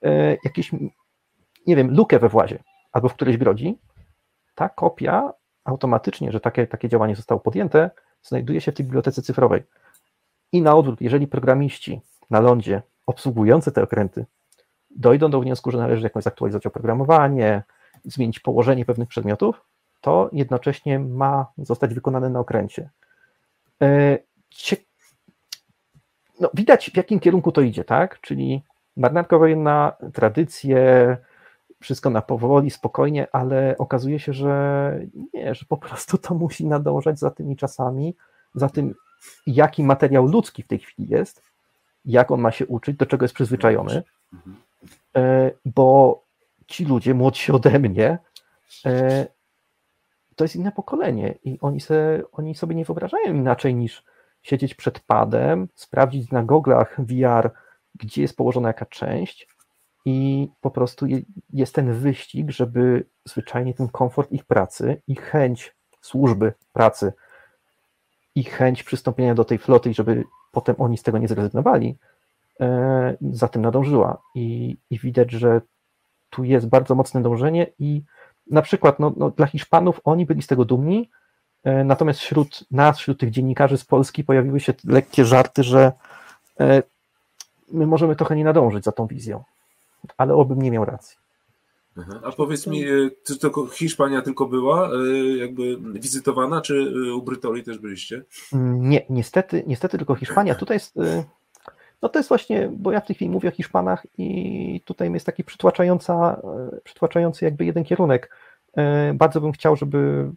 y, jakieś nie wiem, lukę we włazie albo w którejś brodzi, ta kopia automatycznie, że takie, takie działanie zostało podjęte, znajduje się w tej bibliotece cyfrowej. I na odwrót, jeżeli programiści na lądzie obsługujący te okręty dojdą do wniosku, że należy jakoś zaktualizować oprogramowanie, zmienić położenie pewnych przedmiotów, to jednocześnie ma zostać wykonane na okręcie. E, no, widać, w jakim kierunku to idzie, tak? Czyli marynarka wojenna, tradycje, wszystko na powoli, spokojnie, ale okazuje się, że nie, że po prostu to musi nadążać za tymi czasami, za tym, jaki materiał ludzki w tej chwili jest, jak on ma się uczyć, do czego jest przyzwyczajony, e, bo ci ludzie młodsi ode mnie, e, to jest inne pokolenie i oni, se, oni sobie nie wyobrażają inaczej niż siedzieć przed padem, sprawdzić na goglach VR, gdzie jest położona jaka część, i po prostu jest ten wyścig, żeby zwyczajnie ten komfort ich pracy i chęć służby pracy i chęć przystąpienia do tej floty żeby potem oni z tego nie zrezygnowali, e, za tym nadążyła. I, i widać, że tu jest bardzo mocne dążenie i na przykład no, no, dla Hiszpanów oni byli z tego dumni, e, natomiast wśród nas, wśród tych dziennikarzy z Polski pojawiły się lekkie żarty, że e, my możemy trochę nie nadążyć za tą wizją ale obym nie miał racji. A powiedz mi, e, czy to Hiszpania tylko była e, jakby wizytowana, czy e, u Brytoli też byliście? Nie, niestety, niestety tylko Hiszpania. Tutaj jest, no to jest właśnie, bo ja w tej chwili mówię o Hiszpanach i tutaj jest taki przytłaczająca, przytłaczający jakby jeden kierunek. Bardzo bym chciał, żeby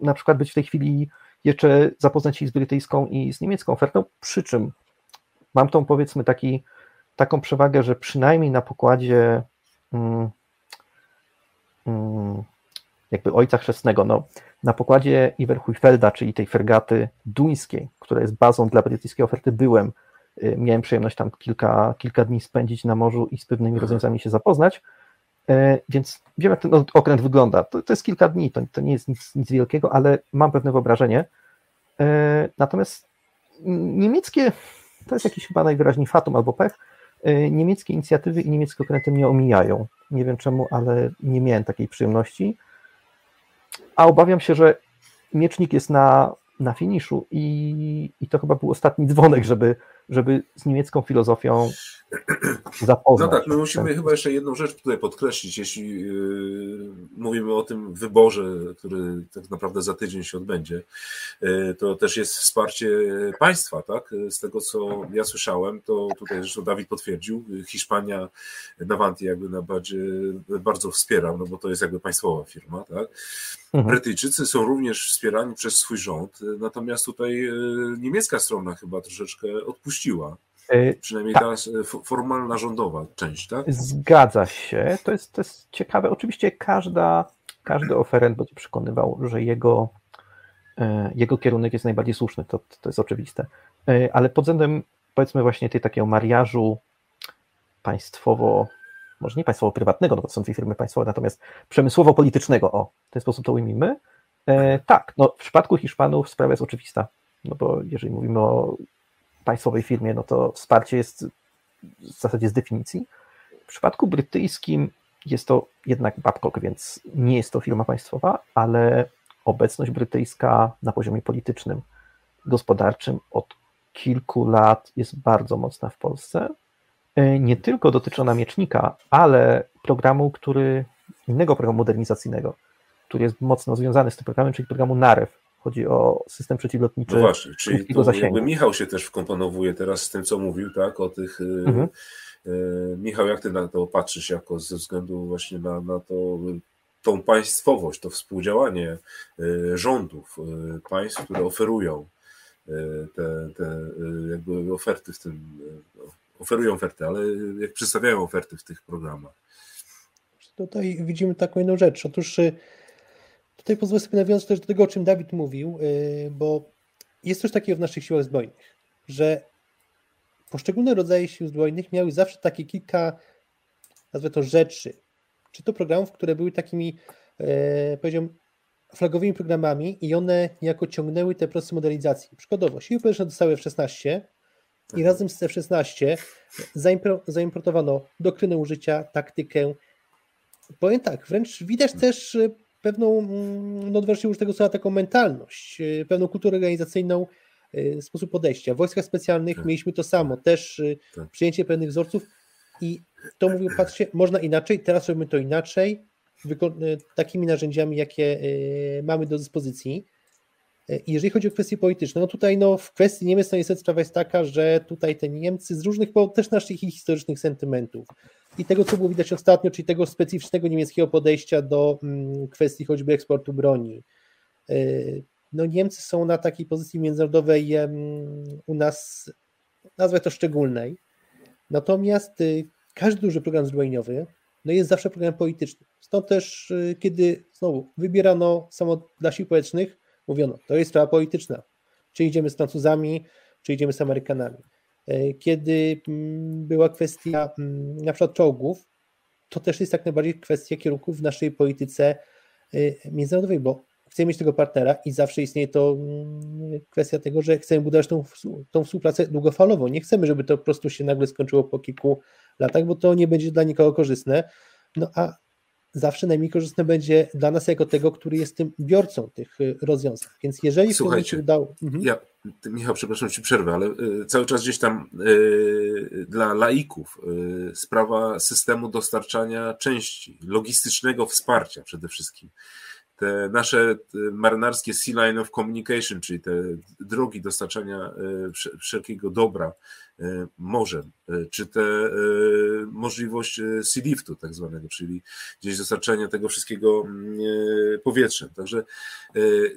na przykład być w tej chwili jeszcze zapoznać się z brytyjską i z niemiecką ofertą, przy czym mam tą powiedzmy taki taką przewagę, że przynajmniej na pokładzie mm, mm, jakby ojca chrzestnego, no, na pokładzie Iverhuyfelda, czyli tej fregaty duńskiej, która jest bazą dla brytyjskiej oferty, byłem. Y, miałem przyjemność tam kilka, kilka dni spędzić na morzu i z pewnymi rozwiązaniami się zapoznać. Y, więc wiem, jak ten okręt wygląda. To, to jest kilka dni, to, to nie jest nic, nic wielkiego, ale mam pewne wyobrażenie. Y, natomiast niemieckie to jest jakiś chyba najwyraźniej fatum albo pech. E, niemieckie inicjatywy i niemieckie okręty mnie omijają. Nie wiem czemu, ale nie miałem takiej przyjemności. A obawiam się, że miecznik jest na, na finiszu i, i to chyba był ostatni dzwonek, żeby, żeby z niemiecką filozofią zapoznać. No tak, my musimy chyba jeszcze jedną rzecz tutaj podkreślić, jeśli yy, mówimy o tym wyborze, który tak naprawdę za tydzień się odbędzie, yy, to też jest wsparcie państwa, tak? Z tego, co ja słyszałem, to tutaj zresztą Dawid potwierdził, Hiszpania Navanti jakby najbardziej, bardzo wspiera, no bo to jest jakby państwowa firma, tak? Mhm. Brytyjczycy są również wspierani przez swój rząd, natomiast tutaj yy, niemiecka strona chyba troszeczkę odpuściła. E, Przynajmniej tak. ta e, formalna rządowa część, tak? Zgadza się. To jest, to jest ciekawe. Oczywiście każda, każdy oferent będzie przekonywał, że jego, e, jego kierunek jest najbardziej słuszny. To, to jest oczywiste. Ale pod względem powiedzmy właśnie tej takiego mariażu państwowo, może nie państwowo-prywatnego, no bo to są dwie firmy państwowe, natomiast przemysłowo-politycznego, o, w ten sposób to ujmijmy. tak, no w przypadku Hiszpanów sprawa jest oczywista. no bo jeżeli mówimy o państwowej firmie, no to wsparcie jest w zasadzie z definicji. W przypadku brytyjskim jest to jednak Babcock, więc nie jest to firma państwowa, ale obecność brytyjska na poziomie politycznym, gospodarczym od kilku lat jest bardzo mocna w Polsce. E, nie tylko dotyczy ona miecznika, ale programu, który innego programu modernizacyjnego, który jest mocno związany z tym programem, czyli programu NAREW. Chodzi o system przeciwlotniczy. No właśnie, czyli to jakby Michał się też wkomponowuje teraz z tym, co mówił, tak, o tych. Y, mhm. Y, Michał, jak ty na to patrzysz jako ze względu właśnie na, na to, tą państwowość, to współdziałanie y, rządów, państw, które oferują te, te jakby oferty w tym, oferują oferty, ale jak przedstawiają oferty w tych programach? Tutaj widzimy taką jedną rzecz. Otóż tutaj pozwolę sobie nawiązać też do tego, o czym Dawid mówił, y, bo jest coś takiego w naszych siłach zbrojnych, że poszczególne rodzaje sił zbrojnych miały zawsze takie kilka, nazwę to rzeczy, czy to programów, które były takimi, e, powiedziałbym, flagowymi programami i one niejako ciągnęły te procesy modernizacji. Przykładowo, siły powietrzne dostały F-16 i mhm. razem z F-16 zaimportowano doktrynę użycia, taktykę. Powiem tak, wręcz widać też pewną, mm, no już tego słowa, taką mentalność, e, pewną kulturę organizacyjną, e, sposób podejścia. W wojskach specjalnych tak. mieliśmy to samo, też e, tak. przyjęcie pewnych wzorców i to mówię, patrzcie, można inaczej, teraz robimy to inaczej, takimi narzędziami, jakie mamy do dyspozycji. Jeżeli chodzi o kwestie polityczne, no tutaj no, w kwestii Niemiec to niestety sprawa jest taka, że tutaj te Niemcy z różnych powodów, też naszych historycznych sentymentów, i tego, co było widać ostatnio, czyli tego specyficznego niemieckiego podejścia do mm, kwestii choćby eksportu broni. E, no Niemcy są na takiej pozycji międzynarodowej u nas, nazwę to szczególnej, natomiast y, każdy duży program zbrojeniowy no jest zawsze programem politycznym. Stąd też, y, kiedy znowu wybierano samo dla sił powietrznych, mówiono, to jest sprawa polityczna. Czy idziemy z Francuzami, czy idziemy z Amerykanami. E, kiedy mm, była kwestia mm, na przykład czołgów, to też jest jak najbardziej kwestia kierunków w naszej polityce e, międzynarodowej, bo chcemy mieć tego partnera i zawsze istnieje to mm, kwestia tego, że chcemy budować tą, tą współpracę długofalową. Nie chcemy, żeby to po prostu się nagle skończyło po kilku latach, bo to nie będzie dla nikogo korzystne. No a zawsze najmniej korzystne będzie dla nas jako tego, który jest tym biorcą tych y, rozwiązań. Więc jeżeli Słuchajcie, udało... Mhm. Ja, Michał, przepraszam Ci przerwę, ale y, cały czas gdzieś tam y, dla laików sprawa systemu dostarczania części, logistycznego wsparcia przede wszystkim te nasze marynarskie Sea Line of Communication, czyli te drogi dostarczania wszelkiego dobra morzem, czy te możliwość sea liftu tak zwanego, czyli gdzieś dostarczania tego wszystkiego powietrzem. Także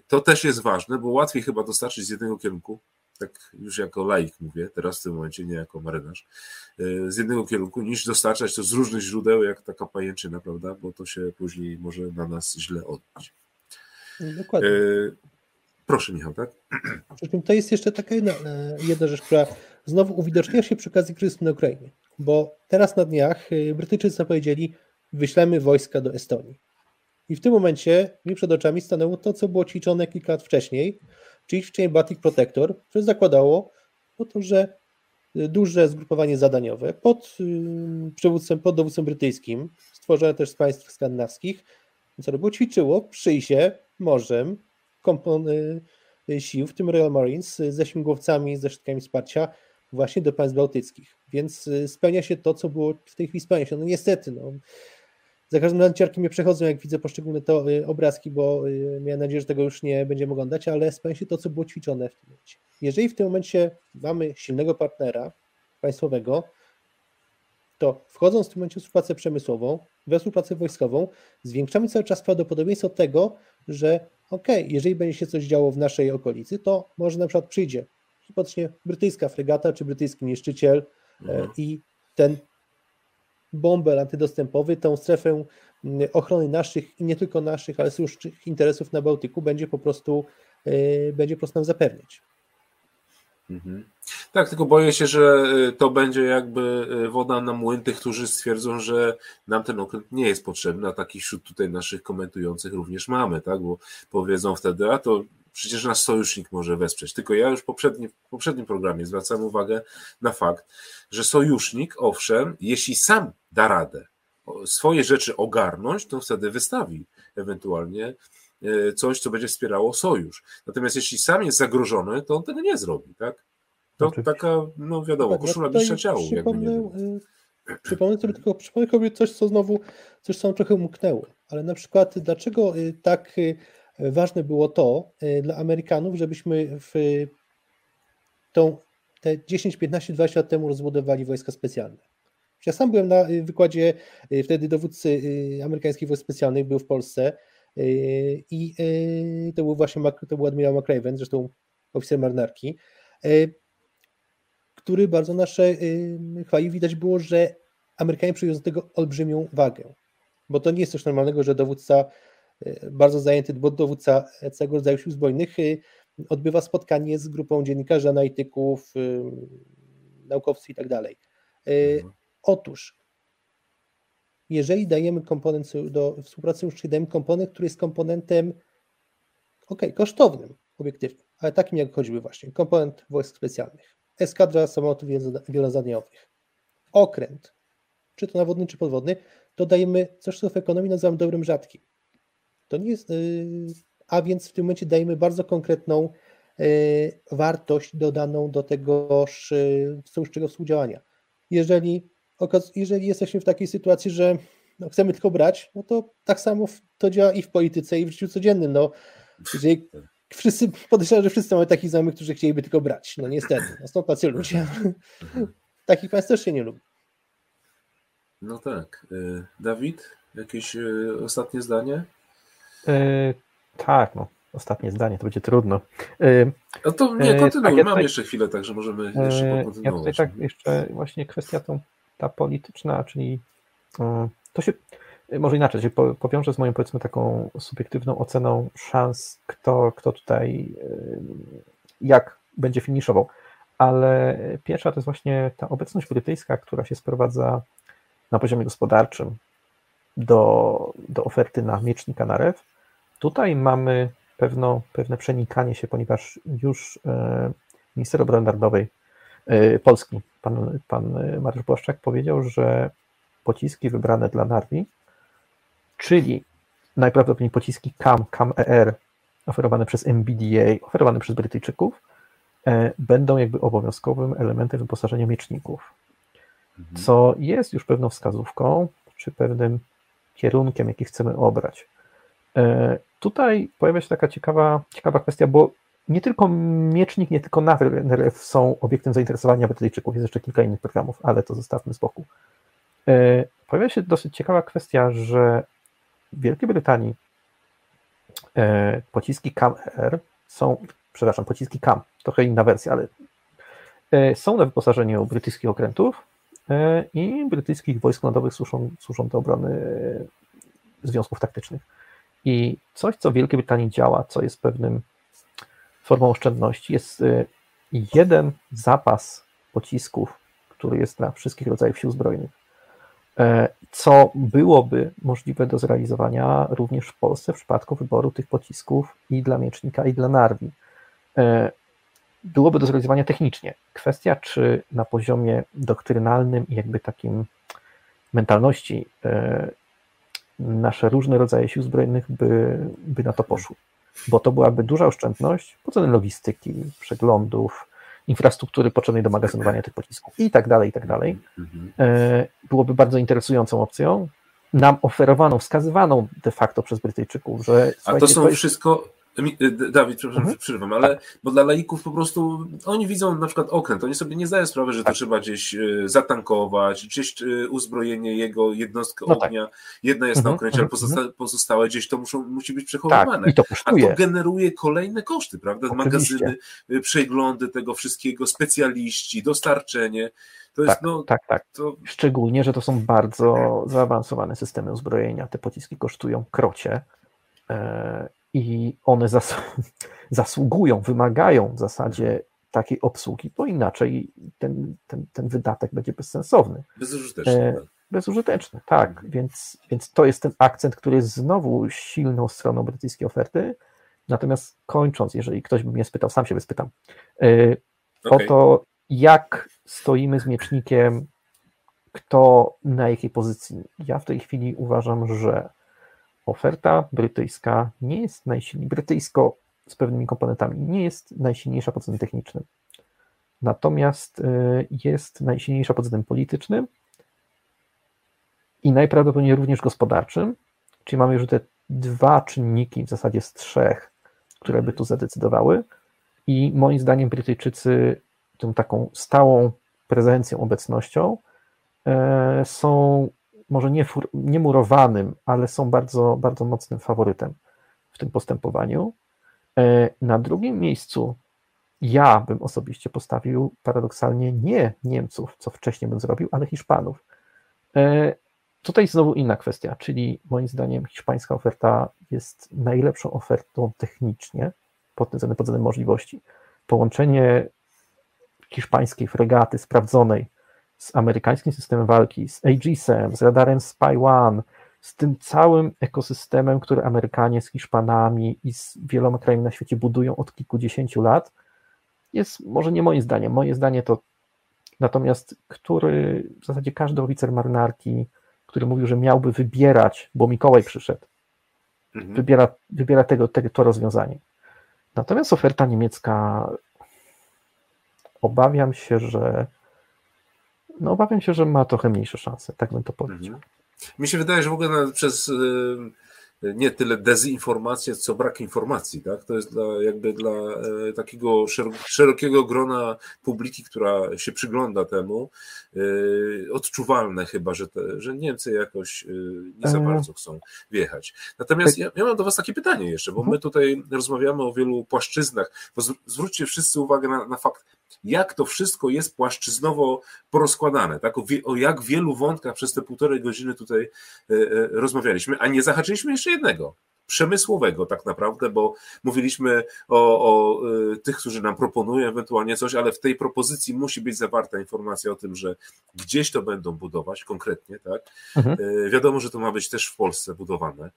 to też jest ważne, bo łatwiej chyba dostarczyć z jednego kierunku, tak już jako laik mówię, teraz w tym momencie, nie jako marynarz, z jednego kierunku, niż dostarczać to z różnych źródeł, jak taka pajęczyna, prawda, bo to się później może na nas źle odbić. Dokładnie. Proszę Michał, tak? Przy czym to jest jeszcze taka jedna, e, jedna rzecz, która znowu uwidocznia się przy okazji kryzysu na Ukrainie, bo teraz na dniach e, Brytyjczycy zapowiedzieli, wyślemy wojska do Estonii. I w tym momencie mi przed oczami stanęło to, co było ćwiczone kilka lat wcześniej, czyli ćwiczenie Baltic Protector, które zakładało po to, że duże zgrupowanie zadaniowe pod przywództwem, pod dowództwem brytyjskim, stworzone też z państw skandynawskich, co robiło, ćwiczyło przy się morzem kompony sił, w tym Royal Marines, ze śmigłowcami, ze środkami wsparcia właśnie do państw bałtyckich. Więc y, spełnia się to, co było w tej chwili spełnia się. No niestety, no, za każdym razem ciarki mnie przechodzą, jak widzę poszczególne to y, obrazki, bo y, miałem nadzieję, że tego już nie będziemy oglądać, ale się to, co było ćwiczone w tym momencie. Jeżeli w tym momencie mamy silnego partnera państwowego, to wchodząc w tym momencie w współpracę przemysłową, we współpracę wojskową, zwiększamy cały czas prawdopodobieństwo tego, że ok, jeżeli będzie się coś działo w naszej okolicy, to może na przykład przyjdzie hipotetycznie brytyjska fregata czy brytyjski niszczyciel e, mhm. i ten bombel antydostępowy, tą strefę mm, ochrony naszych i nie tylko naszych, ale sojusznych interesów na Bałtyku będzie po prostu, e, będzie po prostu nam zapewniać. Mhm. Tak, tylko boję się, że y, to będzie jakby y, woda na młyn tych, którzy stwierdzą, że nam ten okręt nie jest potrzebny, a takich wśród tutaj naszych komentujących również mamy, tak, bo powiedzą wtedy, a to przecież nasz sojusznik może wesprzeć. Tylko ja już poprzedni, w poprzednim programie zwracałem uwagę na fakt, że sojusznik, owszem, jeśli sam da radę swoje rzeczy ogarnąć, to wtedy wystawi ewentualnie e, coś, co będzie wspierało sojusz. Natomiast jeśli sam jest zagrożony, to on tego nie zrobi, tak? To Oczywiście. taka, no wiadomo, koszula bliższa ciału. Przypomnę, y, przypomnę sobie tylko, przypomnę sobie coś, co znowu, coś co trochę umknęło, ale na przykład dlaczego y, tak y, ważne było to dla Amerykanów, żebyśmy w tą te 10, 15, 20 lat temu rozbudowali wojska specjalne. Ja sam byłem na wykładzie, wtedy dowódcy amerykańskich wojsk specjalnych był w Polsce i to był właśnie to był admirał McRaven, zresztą oficer marynarki który bardzo nasze chwali. Widać było, że Amerykanie przywiązują do tego olbrzymią wagę, bo to nie jest coś normalnego, że dowódca, y, bardzo zajęty, dowódca całego rodzaju sił zbrojnych y, odbywa spotkanie z grupą dziennikarzy, analityków, y, naukowców i tak dalej. Mhm. Otóż, jeżeli dajemy komponent do współpracy, już dajemy komponent, który jest komponentem ok, kosztownym, obiektywnym, ale takim jak choćby właśnie komponent wojsk specjalnych eskadra samolotów wielozadaniowych, okręt, czy to nawodny, czy podwodny, dodajemy coś, co w ekonomii nazywamy dobrym rzadkim. To nie jest, y, a więc w tym momencie dajemy bardzo konkretną y, wartość dodaną do tegoż sojuszczego współdziałania. Jeżeli, jeżeli jesteśmy w takiej sytuacji, że no, chcemy tylko brać, no to tak samo to działa i w polityce, i w życiu codziennym. No, jeżeli wszyscy, podejrzewam, że wszyscy mamy takich znajomych, którzy chcieliby tylko brać. No niestety, no są tacy ludzie. Takich państw też się nie lubi. No tak. Y, Dawid, jakieś y, ostatnie zdanie? Yy, tak, no. Ostatnie zdanie, to będzie trudno. Yy, no to nie, kontynuuj, tak, mam tutaj, jeszcze chwilę, także możemy jeszcze kontynuować. Ja tutaj tak jeszcze właśnie kwestia tą, ta polityczna, czyli to się może inaczej, się powiążę z moją powiedzmy taką subiektywną oceną szans, kto, kto tutaj jak będzie finiszował. Ale pierwsza to jest właśnie ta obecność brytyjska, która się sprowadza na poziomie gospodarczym do, do oferty na miecznika na REW. Tutaj mamy pewno, pewne przenikanie się, ponieważ już e, minister obrony narodowej e, Polski, pan, pan Mariusz Błaszczak powiedział, że pociski wybrane dla Narwi czyli najprawdopodobniej pociski CAM, CAM-ER oferowane przez MBDA, oferowane przez Brytyjczyków, e, będą jakby obowiązkowym elementem wyposażenia mieczników, mhm. co jest już pewną wskazówką, czy pewnym kierunkiem, jaki chcemy obrać. E, tutaj pojawia się taka ciekawa, ciekawa kwestia, bo nie tylko miecznik, nie tylko NRF są obiektem zainteresowania Brytyjczyków, jest jeszcze kilka innych programów, ale to zostawmy z boku. E, pojawia się dosyć ciekawa kwestia, że w Wielkiej Brytanii e, pociski CAM-R są, przepraszam, pociski CAM, trochę inna wersja, ale są na wyposażeniu brytyjskich okrętów i brytyjskich wojsk lądowych służą, służą do obrony związków taktycznych. I coś, co w Wielkiej Brytanii działa, co jest pewnym formą oszczędności, jest jeden zapas pocisków, który jest dla wszystkich rodzajów sił zbrojnych. E, co byłoby możliwe do zrealizowania również w Polsce w przypadku wyboru tych pocisków i dla Miecznika, i dla Narwi. E, byłoby do zrealizowania technicznie. Kwestia, czy na poziomie doktrynalnym i jakby takim mentalności e, nasze różne rodzaje sił zbrojnych by, by na to poszły. Bo to byłaby duża oszczędność po cenie logistyki, przeglądów, infrastruktury potrzebnej do magazynowania tych pocisków i tak dalej, i tak dalej. E, byłoby bardzo interesującą opcją, nam oferowaną, wskazywaną de facto przez Brytyjczyków, że... A to są to jest... wszystko Dawid, przepraszam, mhm. przerwam, ale bo dla laików po prostu oni widzą na przykład okręt, oni sobie nie zdają sprawy, że to tak. trzeba gdzieś y, zatankować, gdzieś y, uzbrojenie jego jednostkę no tak. ognia, tak. jedna jest mhm. na okręcie, ale mhm, pozostałe, mhm. pozostałe gdzieś to muszą, musi być przechowywane. Tak, i to kosztuje. A to generuje kolejne koszty, prawda? Oczywiście. Magazyny, przeglądy tego wszystkiego, specjaliści, dostarczenie. To jest, tak, no, tak, tak. To... Szczególnie, że to są bardzo zaawansowane systemy uzbrojenia. Te pociski kosztują krocie e, i one zas zasługują, wymagają w zasadzie takiej obsługi, bo inaczej ten, ten, ten wydatek będzie bezsensowny. Bezużyteczny. E, tak. bezużyteczny, tak. Więc, więc to jest ten akcent, który jest znowu silną stroną brytyjskiej oferty. Natomiast kończąc, jeżeli ktoś by mnie spytał, sam się spytam, okay. o to, jak stoimy z miecznikiem, kto na jakiej pozycji. Ja w tej chwili uważam, że oferta brytyjska nie jest najsilniejsza, brytyjsko z pewnymi komponentami, nie jest najsilniejsza pod względem technicznym. Natomiast y, jest najsilniejsza pod względem politycznym i najprawdopodobniej również gospodarczym, czyli mamy już te dwa czynniki, w zasadzie z trzech, które by tu zadecydowały i moim zdaniem Brytyjczycy tą taką stałą prezencją, obecnością e, są może nie, fur, nie murowanym, ale są bardzo, bardzo mocnym faworytem w tym postępowaniu. E, na drugim miejscu ja bym osobiście postawił paradoksalnie nie Niemców, co wcześniej bym zrobił, ale Hiszpanów. E, tutaj znowu inna kwestia, czyli moim zdaniem hiszpańska oferta jest najlepszą ofertą technicznie pod względem, pod względem możliwości. Połączenie hiszpańskiej fregaty sprawdzonej z amerykańskim systemem walki, z Aegisem, z radarem Spy One, z tym całym ekosystemem, który Amerykanie z Hiszpanami i z wieloma krajami na świecie budują od kilkudziesięciu lat, jest może nie moim zdaniem. Moje zdanie to natomiast, który w zasadzie każdy oficer marynarki, który mówił, że miałby wybierać, bo Mikołaj przyszedł, mhm. wybiera, wybiera tego, tego, to rozwiązanie. Natomiast oferta niemiecka, obawiam się, że no obawiam się, że ma trochę mniejsze szanse, tak bym to powiedział. Mhm. Mi się wydaje, że w ogóle przez y, nie tyle dezinformację, co brak informacji. Tak? To jest dla, jakby dla e, takiego szerokiego grona publiki, która się przygląda temu, e, odczuwalne chyba, że, te, że Niemcy jakoś e, nie za mhm. bardzo chcą wjechać. Natomiast ja, ja mam do Was takie pytanie jeszcze, bo my mhm. tutaj rozmawiamy o wielu płaszczyznach, bo zwróćcie wszyscy uwagę na, na fakt, jak to wszystko jest płaszczyznowo porozkładane, tak? O, wie, o, jak wielu wątkach przez te półtorej godziny tutaj e, e, rozmawialiśmy, a nie zahaczyliśmy jeszcze jednego, przemysłowego tak naprawdę, bo mówiliśmy o, o e, tych, którzy nam proponują ewentualnie coś, ale w tej propozycji musi być zawarta informacja o tym, że gdzieś to będą budować konkretnie, tak? Mhm. Wiadomo, że to ma być też w Polsce budowane,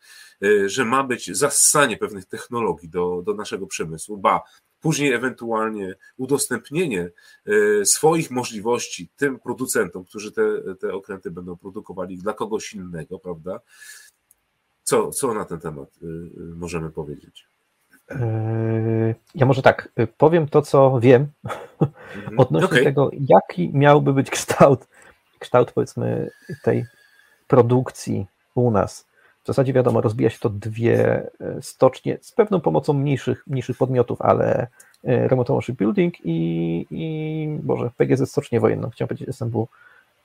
że ma być zassanie pewnych technologii do, do naszego przemysłu, ba, później ewentualnie udostępnienie e, swoich możliwości tym producentom, którzy te, te okręty będą produkowali dla kogoś innego, prawda? Co, co na ten temat e, możemy powiedzieć? E, ja może tak, powiem to, co wiem mhm. odnośnie okay. tego, jaki miałby być kształt, kształt powiedzmy tej produkcji u nas w zasadzie wiadomo, rozbija się to dwie e, stocznie z pewną pomocą mniejszych, mniejszych podmiotów, ale e, Remote Shipbuilding i, i Boże, PGZ Stocznie Wojenną, chciałem powiedzieć SMW.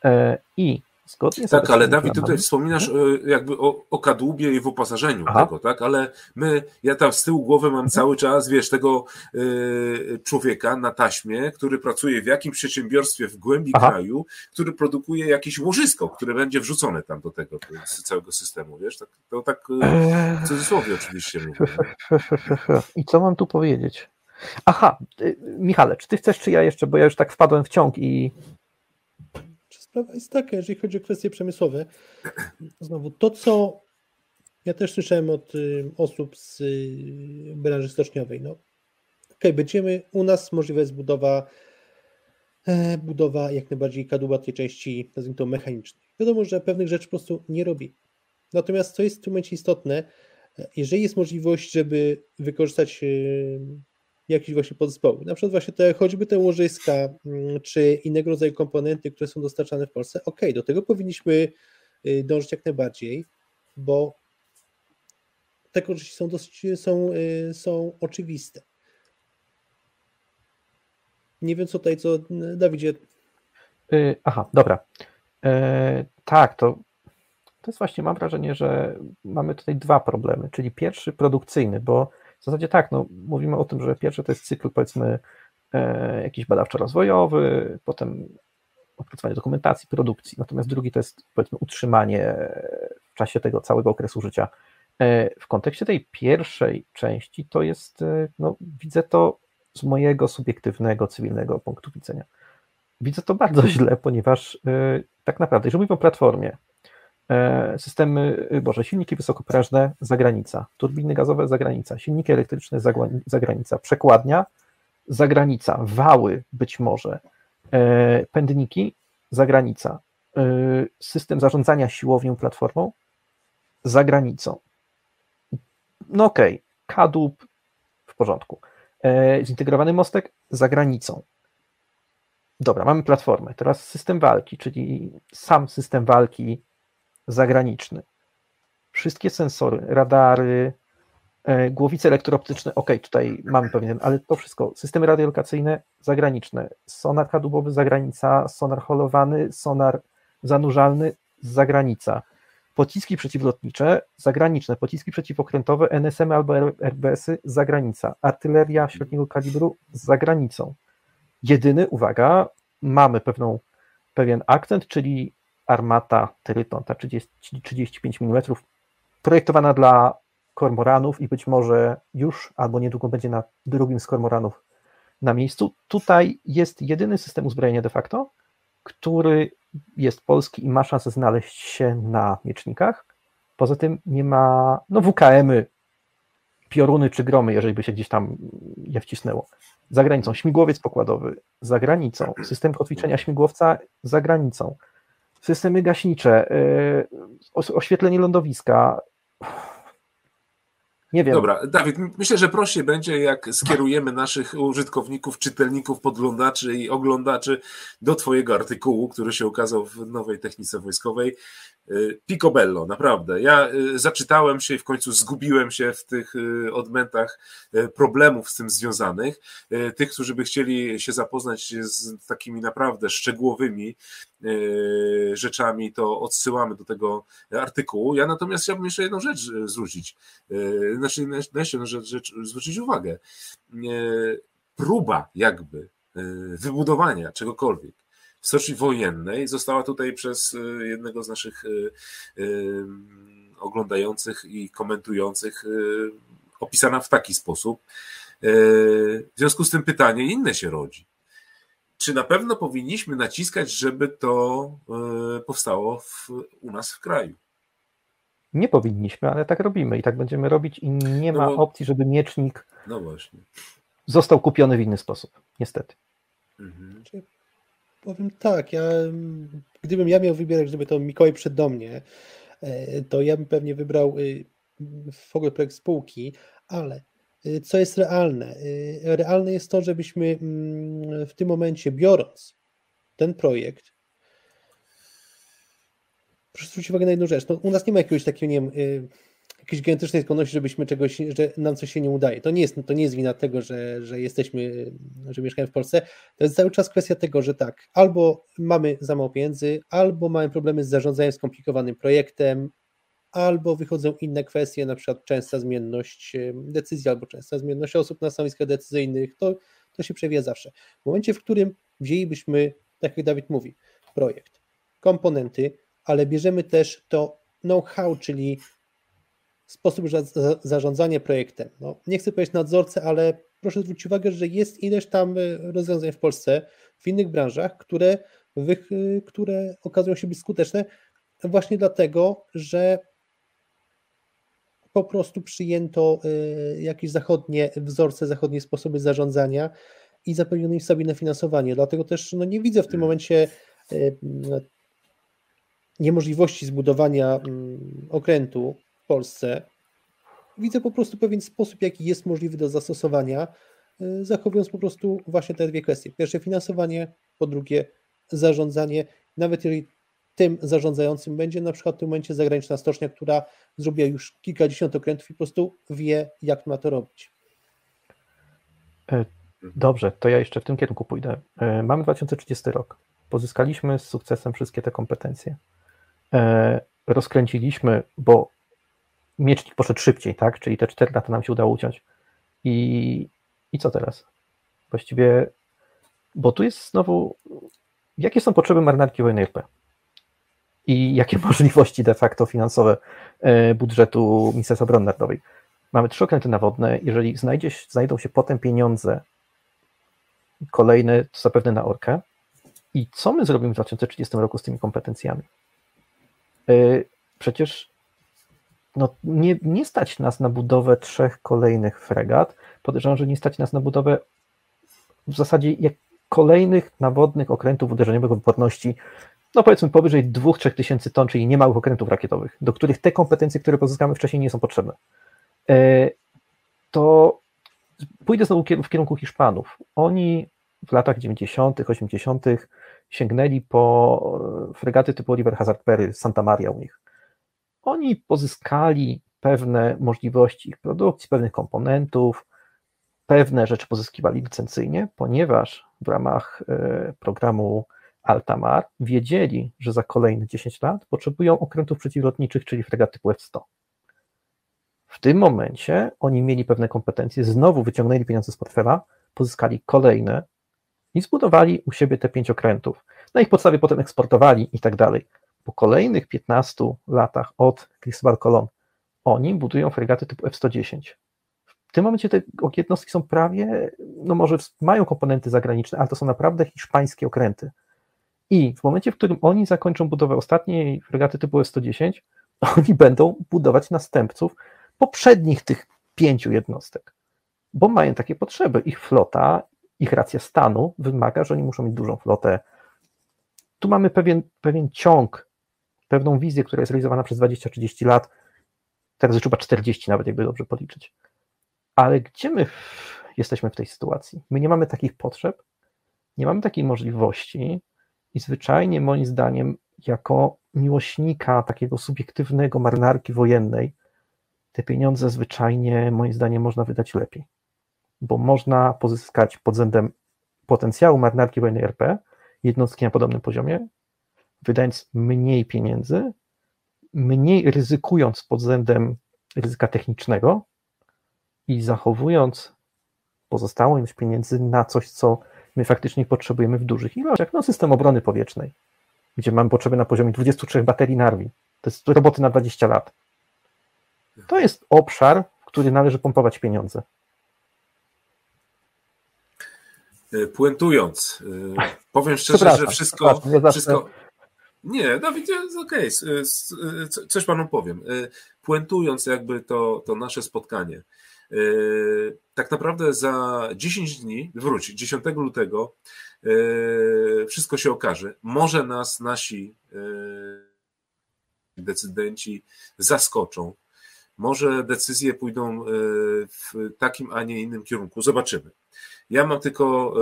E, I Zgodnie tak, ale Dawid, tutaj wspominasz mhm. jakby o, o kadłubie i w uposażeniu Aha. tego, tak? Ale my, ja tam z tyłu głowy mam mhm. cały czas, wiesz, tego y, człowieka na taśmie, który pracuje w jakimś przedsiębiorstwie w głębi Aha. kraju, który produkuje jakieś łożysko, które będzie wrzucone tam do tego, z całego systemu, wiesz? Tak, to tak y, eee. w cudzysłowie oczywiście mówię. I co mam tu powiedzieć? Aha, y, Michale, czy ty chcesz, czy ja jeszcze, bo ja już tak wpadłem w ciąg i Sprawa jest taka, jeżeli chodzi o kwestie przemysłowe, znowu to, co ja też słyszałem od y, osób z y, branży stoczniowej, no ok, będziemy, u nas możliwa jest budowa e, budowa jak najbardziej kadłuba tej części, nazwijmy to mechanicznej. Wiadomo, że pewnych rzeczy po prostu nie robi. Natomiast co jest w tym momencie istotne, e, jeżeli jest możliwość, żeby wykorzystać y, jakiś właśnie podzespoły. Na przykład właśnie te, choćby te łożyska, mm, czy innego rodzaju komponenty, które są dostarczane w Polsce, ok, do tego powinniśmy y, dążyć jak najbardziej, bo te korzyści są, dosyć, są, y, są oczywiste. Nie wiem co tutaj, co Dawidzie. Y, aha, dobra. E, tak, to, to jest właśnie, mam wrażenie, że mamy tutaj dwa problemy, czyli pierwszy produkcyjny, bo w zasadzie tak, no, mówimy o tym, że pierwszy to jest cykl, powiedzmy, e, jakiś badawczo-rozwojowy, potem opracowanie dokumentacji, produkcji, natomiast drugi to jest, powiedzmy, utrzymanie w czasie tego całego okresu życia. E, w kontekście tej pierwszej części to jest, e, no, widzę to z mojego subiektywnego, cywilnego punktu widzenia. Widzę to bardzo źle, ponieważ tak naprawdę, jeżeli mówimy o platformie, E, systemy, y, boże, silniki wysokoprężne, zagranica, turbiny gazowe, zagranica, silniki elektryczne, zagranica, przekładnia, zagranica, wały być może, e, pędniki, zagranica, e, system zarządzania siłownią, platformą, za granicą. No okej, okay. kadłub w porządku. Zintegrowany mostek za granicą. Dobra, mamy platformę. Teraz system walki, czyli sam system walki zagraniczny. Wszystkie sensory, radary, e, głowice elektrooptyczne, ok, tutaj mamy pewien, ale to wszystko, systemy radiolokacyjne zagraniczne, sonar kadłubowy zagranica, sonar holowany, sonar zanurzalny zagranica, pociski przeciwlotnicze zagraniczne, pociski przeciwokrętowe, NSM albo RBS-y zagranica, artyleria średniego kalibru za granicą. Jedyny, uwaga, mamy pewną, pewien akcent, czyli armata Tryton, ta 30, 35 mm, projektowana dla kormoranów i być może już albo niedługo będzie na drugim z kormoranów na miejscu. Tutaj jest jedyny system uzbrojenia de facto, który jest polski i ma szansę znaleźć się na miecznikach. Poza tym nie ma, no WKM-y, pioruny czy gromy, jeżeli by się gdzieś tam je wcisnęło. Za granicą śmigłowiec pokładowy, za granicą system kotwiczenia śmigłowca, za granicą systemy gaśnicze, y, oświetlenie lądowiska. Nie wiem. Dobra, Dawid, myślę, że prościej będzie, jak skierujemy naszych użytkowników, czytelników, podglądaczy i oglądaczy do Twojego artykułu, który się ukazał w nowej technice wojskowej. Y, picobello, naprawdę. Ja y, zaczytałem się i w końcu zgubiłem się w tych y, odmętach problemów z tym związanych. Tych, którzy by chcieli się zapoznać z takimi naprawdę szczegółowymi rzeczami, to odsyłamy do tego artykułu. Ja natomiast chciałbym jeszcze jedną rzecz zwrócić, znaczy na jeszcze jedną rzecz, rzecz zwrócić uwagę. Próba jakby wybudowania czegokolwiek w Soczi wojennej została tutaj przez y, jednego z naszych y, y, oglądających i komentujących opisana w taki sposób. W związku z tym pytanie inne się rodzi. Czy na pewno powinniśmy naciskać, żeby to powstało w, u nas w kraju? Nie powinniśmy, ale tak robimy i tak będziemy robić i nie ma no bo... opcji, żeby miecznik no właśnie. został kupiony w inny sposób, niestety. Mhm. Powiem tak, ja, gdybym ja miał wybierać, żeby to Mikołaj przed do mnie, e, to ja bym pewnie wybrał y, w ogóle projekt spółki, ale y, co jest realne? Y, realne jest to, żebyśmy mm, w tym momencie, biorąc ten projekt, proszę zwrócić uwagę na jedną rzecz. No, u nas nie ma jakiegoś takiego, nie wiem, jakiejś genetycznej skłonności, żebyśmy czegoś, że nam coś się nie udaje. To nie jest, to nie jest wina tego, że, że jesteśmy, że mieszkamy w Polsce. To jest cały czas kwestia tego, że tak, albo mamy za mało pieniędzy, albo mamy problemy z zarządzaniem skomplikowanym projektem, albo wychodzą inne kwestie, na przykład częsta zmienność decyzji, albo częsta zmienność osób na stanowiskach decyzyjnych. To, to się przewija zawsze. W momencie, w którym wzięlibyśmy, tak jak Dawid mówi, projekt, komponenty, ale bierzemy też to know-how, czyli sposób zarządzania projektem. No, nie chcę powiedzieć nadzorcę, ale proszę zwrócić uwagę, że jest ileś tam y, rozwiązań w Polsce, w innych branżach, które, y, które okazują się być skuteczne właśnie dlatego, że po prostu przyjęto y, jakieś zachodnie wzorce, zachodnie sposoby zarządzania i zapewniono im stabilne finansowanie. Dlatego też no, nie widzę w tym momencie niemożliwości zbudowania mm, okrętu Polsce. Widzę po prostu pewien sposób, jaki jest możliwy do zastosowania, y, zachowując po prostu właśnie te dwie kwestie. Pierwsze finansowanie, po drugie zarządzanie. Nawet jeżeli tym zarządzającym będzie na przykład w tym momencie zagraniczna stocznia, która zrobiła już kilkadziesiąt okrętów i po prostu wie, jak ma to robić. E, dobrze, to ja jeszcze w tym kierunku pójdę. E, mamy 2030 rok. Pozyskaliśmy z sukcesem wszystkie te kompetencje. E, rozkręciliśmy, bo miecznik poszedł szybciej, tak? Czyli te 4 lata nam się udało uciąć. I, I co teraz? Właściwie, bo tu jest znowu, jakie są potrzeby marynarki wojennej RP? I jakie możliwości de facto finansowe e, budżetu Ministerstwa Obrony Narodowej? Mamy trzy okręty nawodne, jeżeli znajdzie, znajdą się potem pieniądze kolejne, to zapewne na orkę. I co my zrobimy w 2030 roku z tymi kompetencjami? E, przecież no, nie, nie stać nas na budowę trzech kolejnych fregat. Podejrzewam, że nie stać nas na budowę w zasadzie jak kolejnych nawodnych okrętów uderzeniowych o wyporności, no powiedzmy powyżej 2-3 tysięcy ton, czyli niemałych okrętów rakietowych, do których te kompetencje, które pozyskamy wcześniej, nie są potrzebne. E, to pójdę znowu w kierunku Hiszpanów. Oni w latach 90., 80. sięgnęli po fregaty typu Oliver Hazard Perry, Santa Maria u nich. Oni pozyskali pewne możliwości ich produkcji, pewnych komponentów, pewne rzeczy pozyskiwali licencyjnie, ponieważ w ramach e, programu Altamar wiedzieli, że za kolejne 10 lat potrzebują okrętów przeciwlotniczych, czyli fregat typu F-100. W tym momencie oni mieli pewne kompetencje, znowu wyciągnęli pieniądze z portfela, pozyskali kolejne i zbudowali u siebie te pięć okrętów. Na ich podstawie potem eksportowali i tak dalej. Po kolejnych 15 latach od Cristobal Colon oni budują fregaty typu F-110. W tym momencie te jednostki są prawie, no może mają komponenty zagraniczne, ale to są naprawdę hiszpańskie okręty. I w momencie, w którym oni zakończą budowę ostatniej fregaty typu F-110, oni będą budować następców poprzednich tych pięciu jednostek, bo mają takie potrzeby. Ich flota, ich racja stanu wymaga, że oni muszą mieć dużą flotę. Tu mamy pewien, pewien ciąg, pewną wizję, która jest realizowana przez 20-30 lat, teraz już chyba 40 nawet, jakby dobrze policzyć. Ale gdzie my jesteśmy w tej sytuacji? My nie mamy takich potrzeb, nie mamy takiej możliwości i zwyczajnie moim zdaniem jako miłośnika takiego subiektywnego marynarki wojennej, te pieniądze zwyczajnie moim zdaniem można wydać lepiej, bo można pozyskać pod względem potencjału marynarki wojennej RP jednostki na podobnym poziomie, wydając mniej pieniędzy, mniej ryzykując pod względem ryzyka technicznego i zachowując pozostałą ilość pieniędzy na coś, co my faktycznie potrzebujemy w dużych ilościach. No, system obrony powietrznej, gdzie mamy potrzeby na poziomie 23 baterii Narwi. To jest roboty na 20 lat. To jest obszar, w który należy pompować pieniądze. E, puentując, e, powiem szczerze, że wszystko. wszystko... Nie, Dawid, jest okej, okay. coś panu powiem. E, puentując jakby to, to nasze spotkanie, tak naprawdę za 10 dni, wróć, 10 lutego, wszystko się okaże. Może nas nasi decydenci zaskoczą, może decyzje pójdą w takim, a nie innym kierunku. Zobaczymy. Ja mam tylko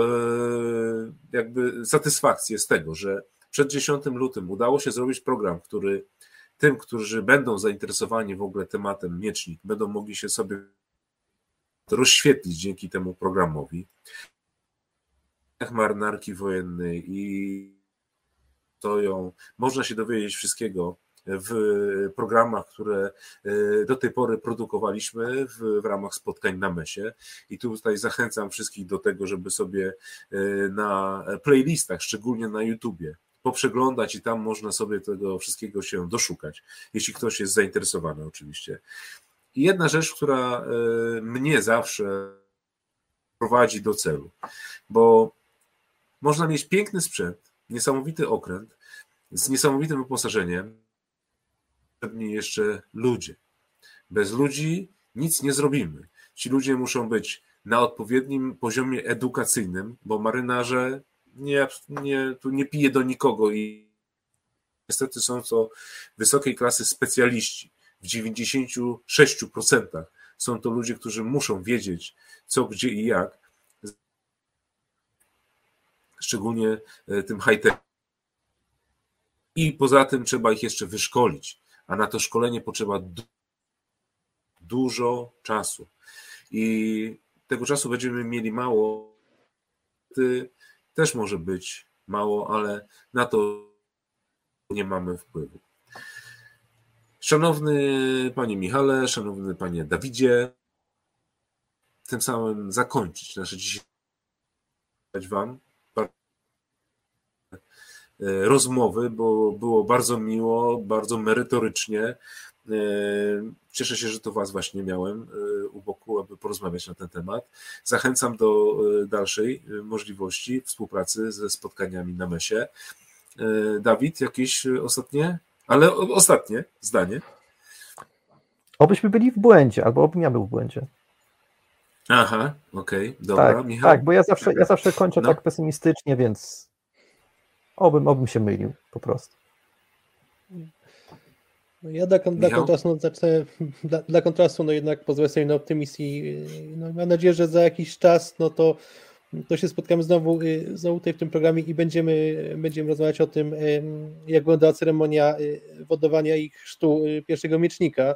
jakby satysfakcję z tego, że przed 10 lutym udało się zrobić program, który tym, którzy będą zainteresowani w ogóle tematem miecznik, będą mogli się sobie rozświetlić dzięki temu programowi. Marynarki wojennej i to ją, można się dowiedzieć wszystkiego w programach, które e, do tej pory produkowaliśmy w, w ramach spotkań na mesie. I tutaj zachęcam wszystkich do tego, żeby sobie e, na playlistach, szczególnie na YouTubie, poprzeglądać i tam można sobie tego wszystkiego się doszukać, jeśli ktoś jest zainteresowany oczywiście. I jedna rzecz, która e, mnie zawsze prowadzi do celu, bo można mieć piękny sprzęt, niesamowity okręt z niesamowitym wyposażeniem, potrzebni jeszcze ludzie. Bez ludzi nic nie zrobimy. Ci ludzie muszą być na odpowiednim poziomie edukacyjnym, bo marynarze nie, nie, tu nie pije do nikogo i niestety są to wysokiej klasy specjaliści. W 96% są to ludzie, którzy muszą wiedzieć, co, gdzie i jak. Szczególnie e, tym high-tech. I poza tym trzeba ich jeszcze wyszkolić a na to szkolenie potrzeba dużo czasu. I tego czasu będziemy mieli mało. Też może być mało, ale na to nie mamy wpływu. Szanowny Panie Michale, Szanowny Panie Dawidzie, tym samym zakończyć nasze dzisiejsze Wam E, rozmowy, bo było bardzo miło, bardzo merytorycznie. E, cieszę się, że to Was właśnie miałem e, u boku, aby porozmawiać na ten temat. Zachęcam do dalszej możliwości współpracy ze spotkaniami na mesie. Dawid, jakieś ostatnie Ale ostatnie zdanie. Obyśmy byli w błędzie, albo obym ja był w błędzie. Aha, okej, okay, dobra. Tak, Michał? tak, bo ja zawsze, ja zawsze kończę no. tak pesymistycznie, więc obym, obym się mylił po prostu. No ja dla, dla kontrastu, no, zacznę, dla, dla, kontrastu, no jednak pozwolę sobie na optymizm i no, mam nadzieję, że za jakiś czas, no to, to się spotkamy znowu, y, znowu tutaj w tym programie i będziemy, będziemy rozmawiać o tym, jak wyglądała ceremonia y, wodowania i chrztu y, pierwszego miecznika.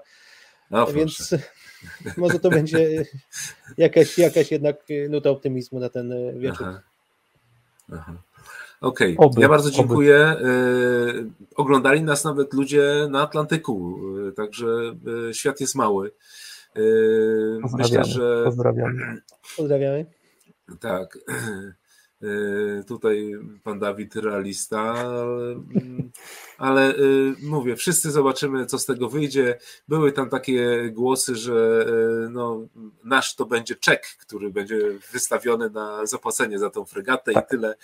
No, Więc może to będzie jakaś, jakaś jednak nuta optymizmu na ten wieczór. Aha. Aha. Okej, okay. ja bardzo dziękuję. Oby. Oglądali nas nawet ludzie na Atlantyku, y, także y, świat jest mały. Y, myślę, że. Pozdrawiamy. Pozdrawiamy. Tak. Y, tutaj pan Dawid realista, ale y, mówię, wszyscy zobaczymy, co z tego wyjdzie. Były tam takie głosy, że y, no, nasz to będzie czek, który będzie wystawiony na zapłacenie za tą fregatę tak. i tyle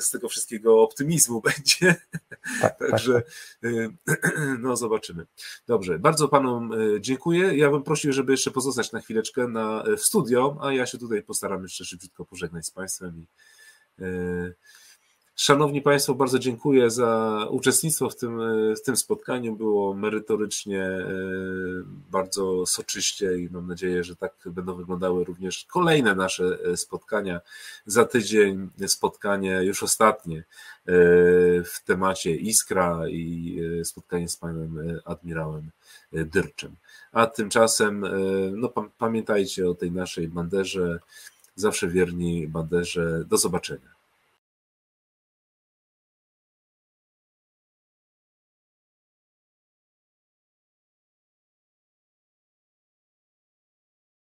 z tego wszystkiego optymizmu będzie. Tak, tak Także tak. no zobaczymy. Dobrze, bardzo panom dziękuję. Ja bym prosił, żeby jeszcze pozostać na chwileczkę na, w studio, a ja się tutaj postaram jeszcze szybciutko pożegnać z państwem i szanowni Państwo, bardzo dziękuję za uczestnictwo w tym, w tym spotkaniu. Było merytorycznie, e, bardzo soczyście i mam nadzieję, że tak będą wyglądały również kolejne nasze e, spotkania. Za tydzień spotkanie już ostatnie w temacie Iskra i spotkanie z panem admirałem Dyrczem. A tymczasem no, pamiętajcie o tej naszej banderze zawsze wierni Banderze. Do zobaczenia.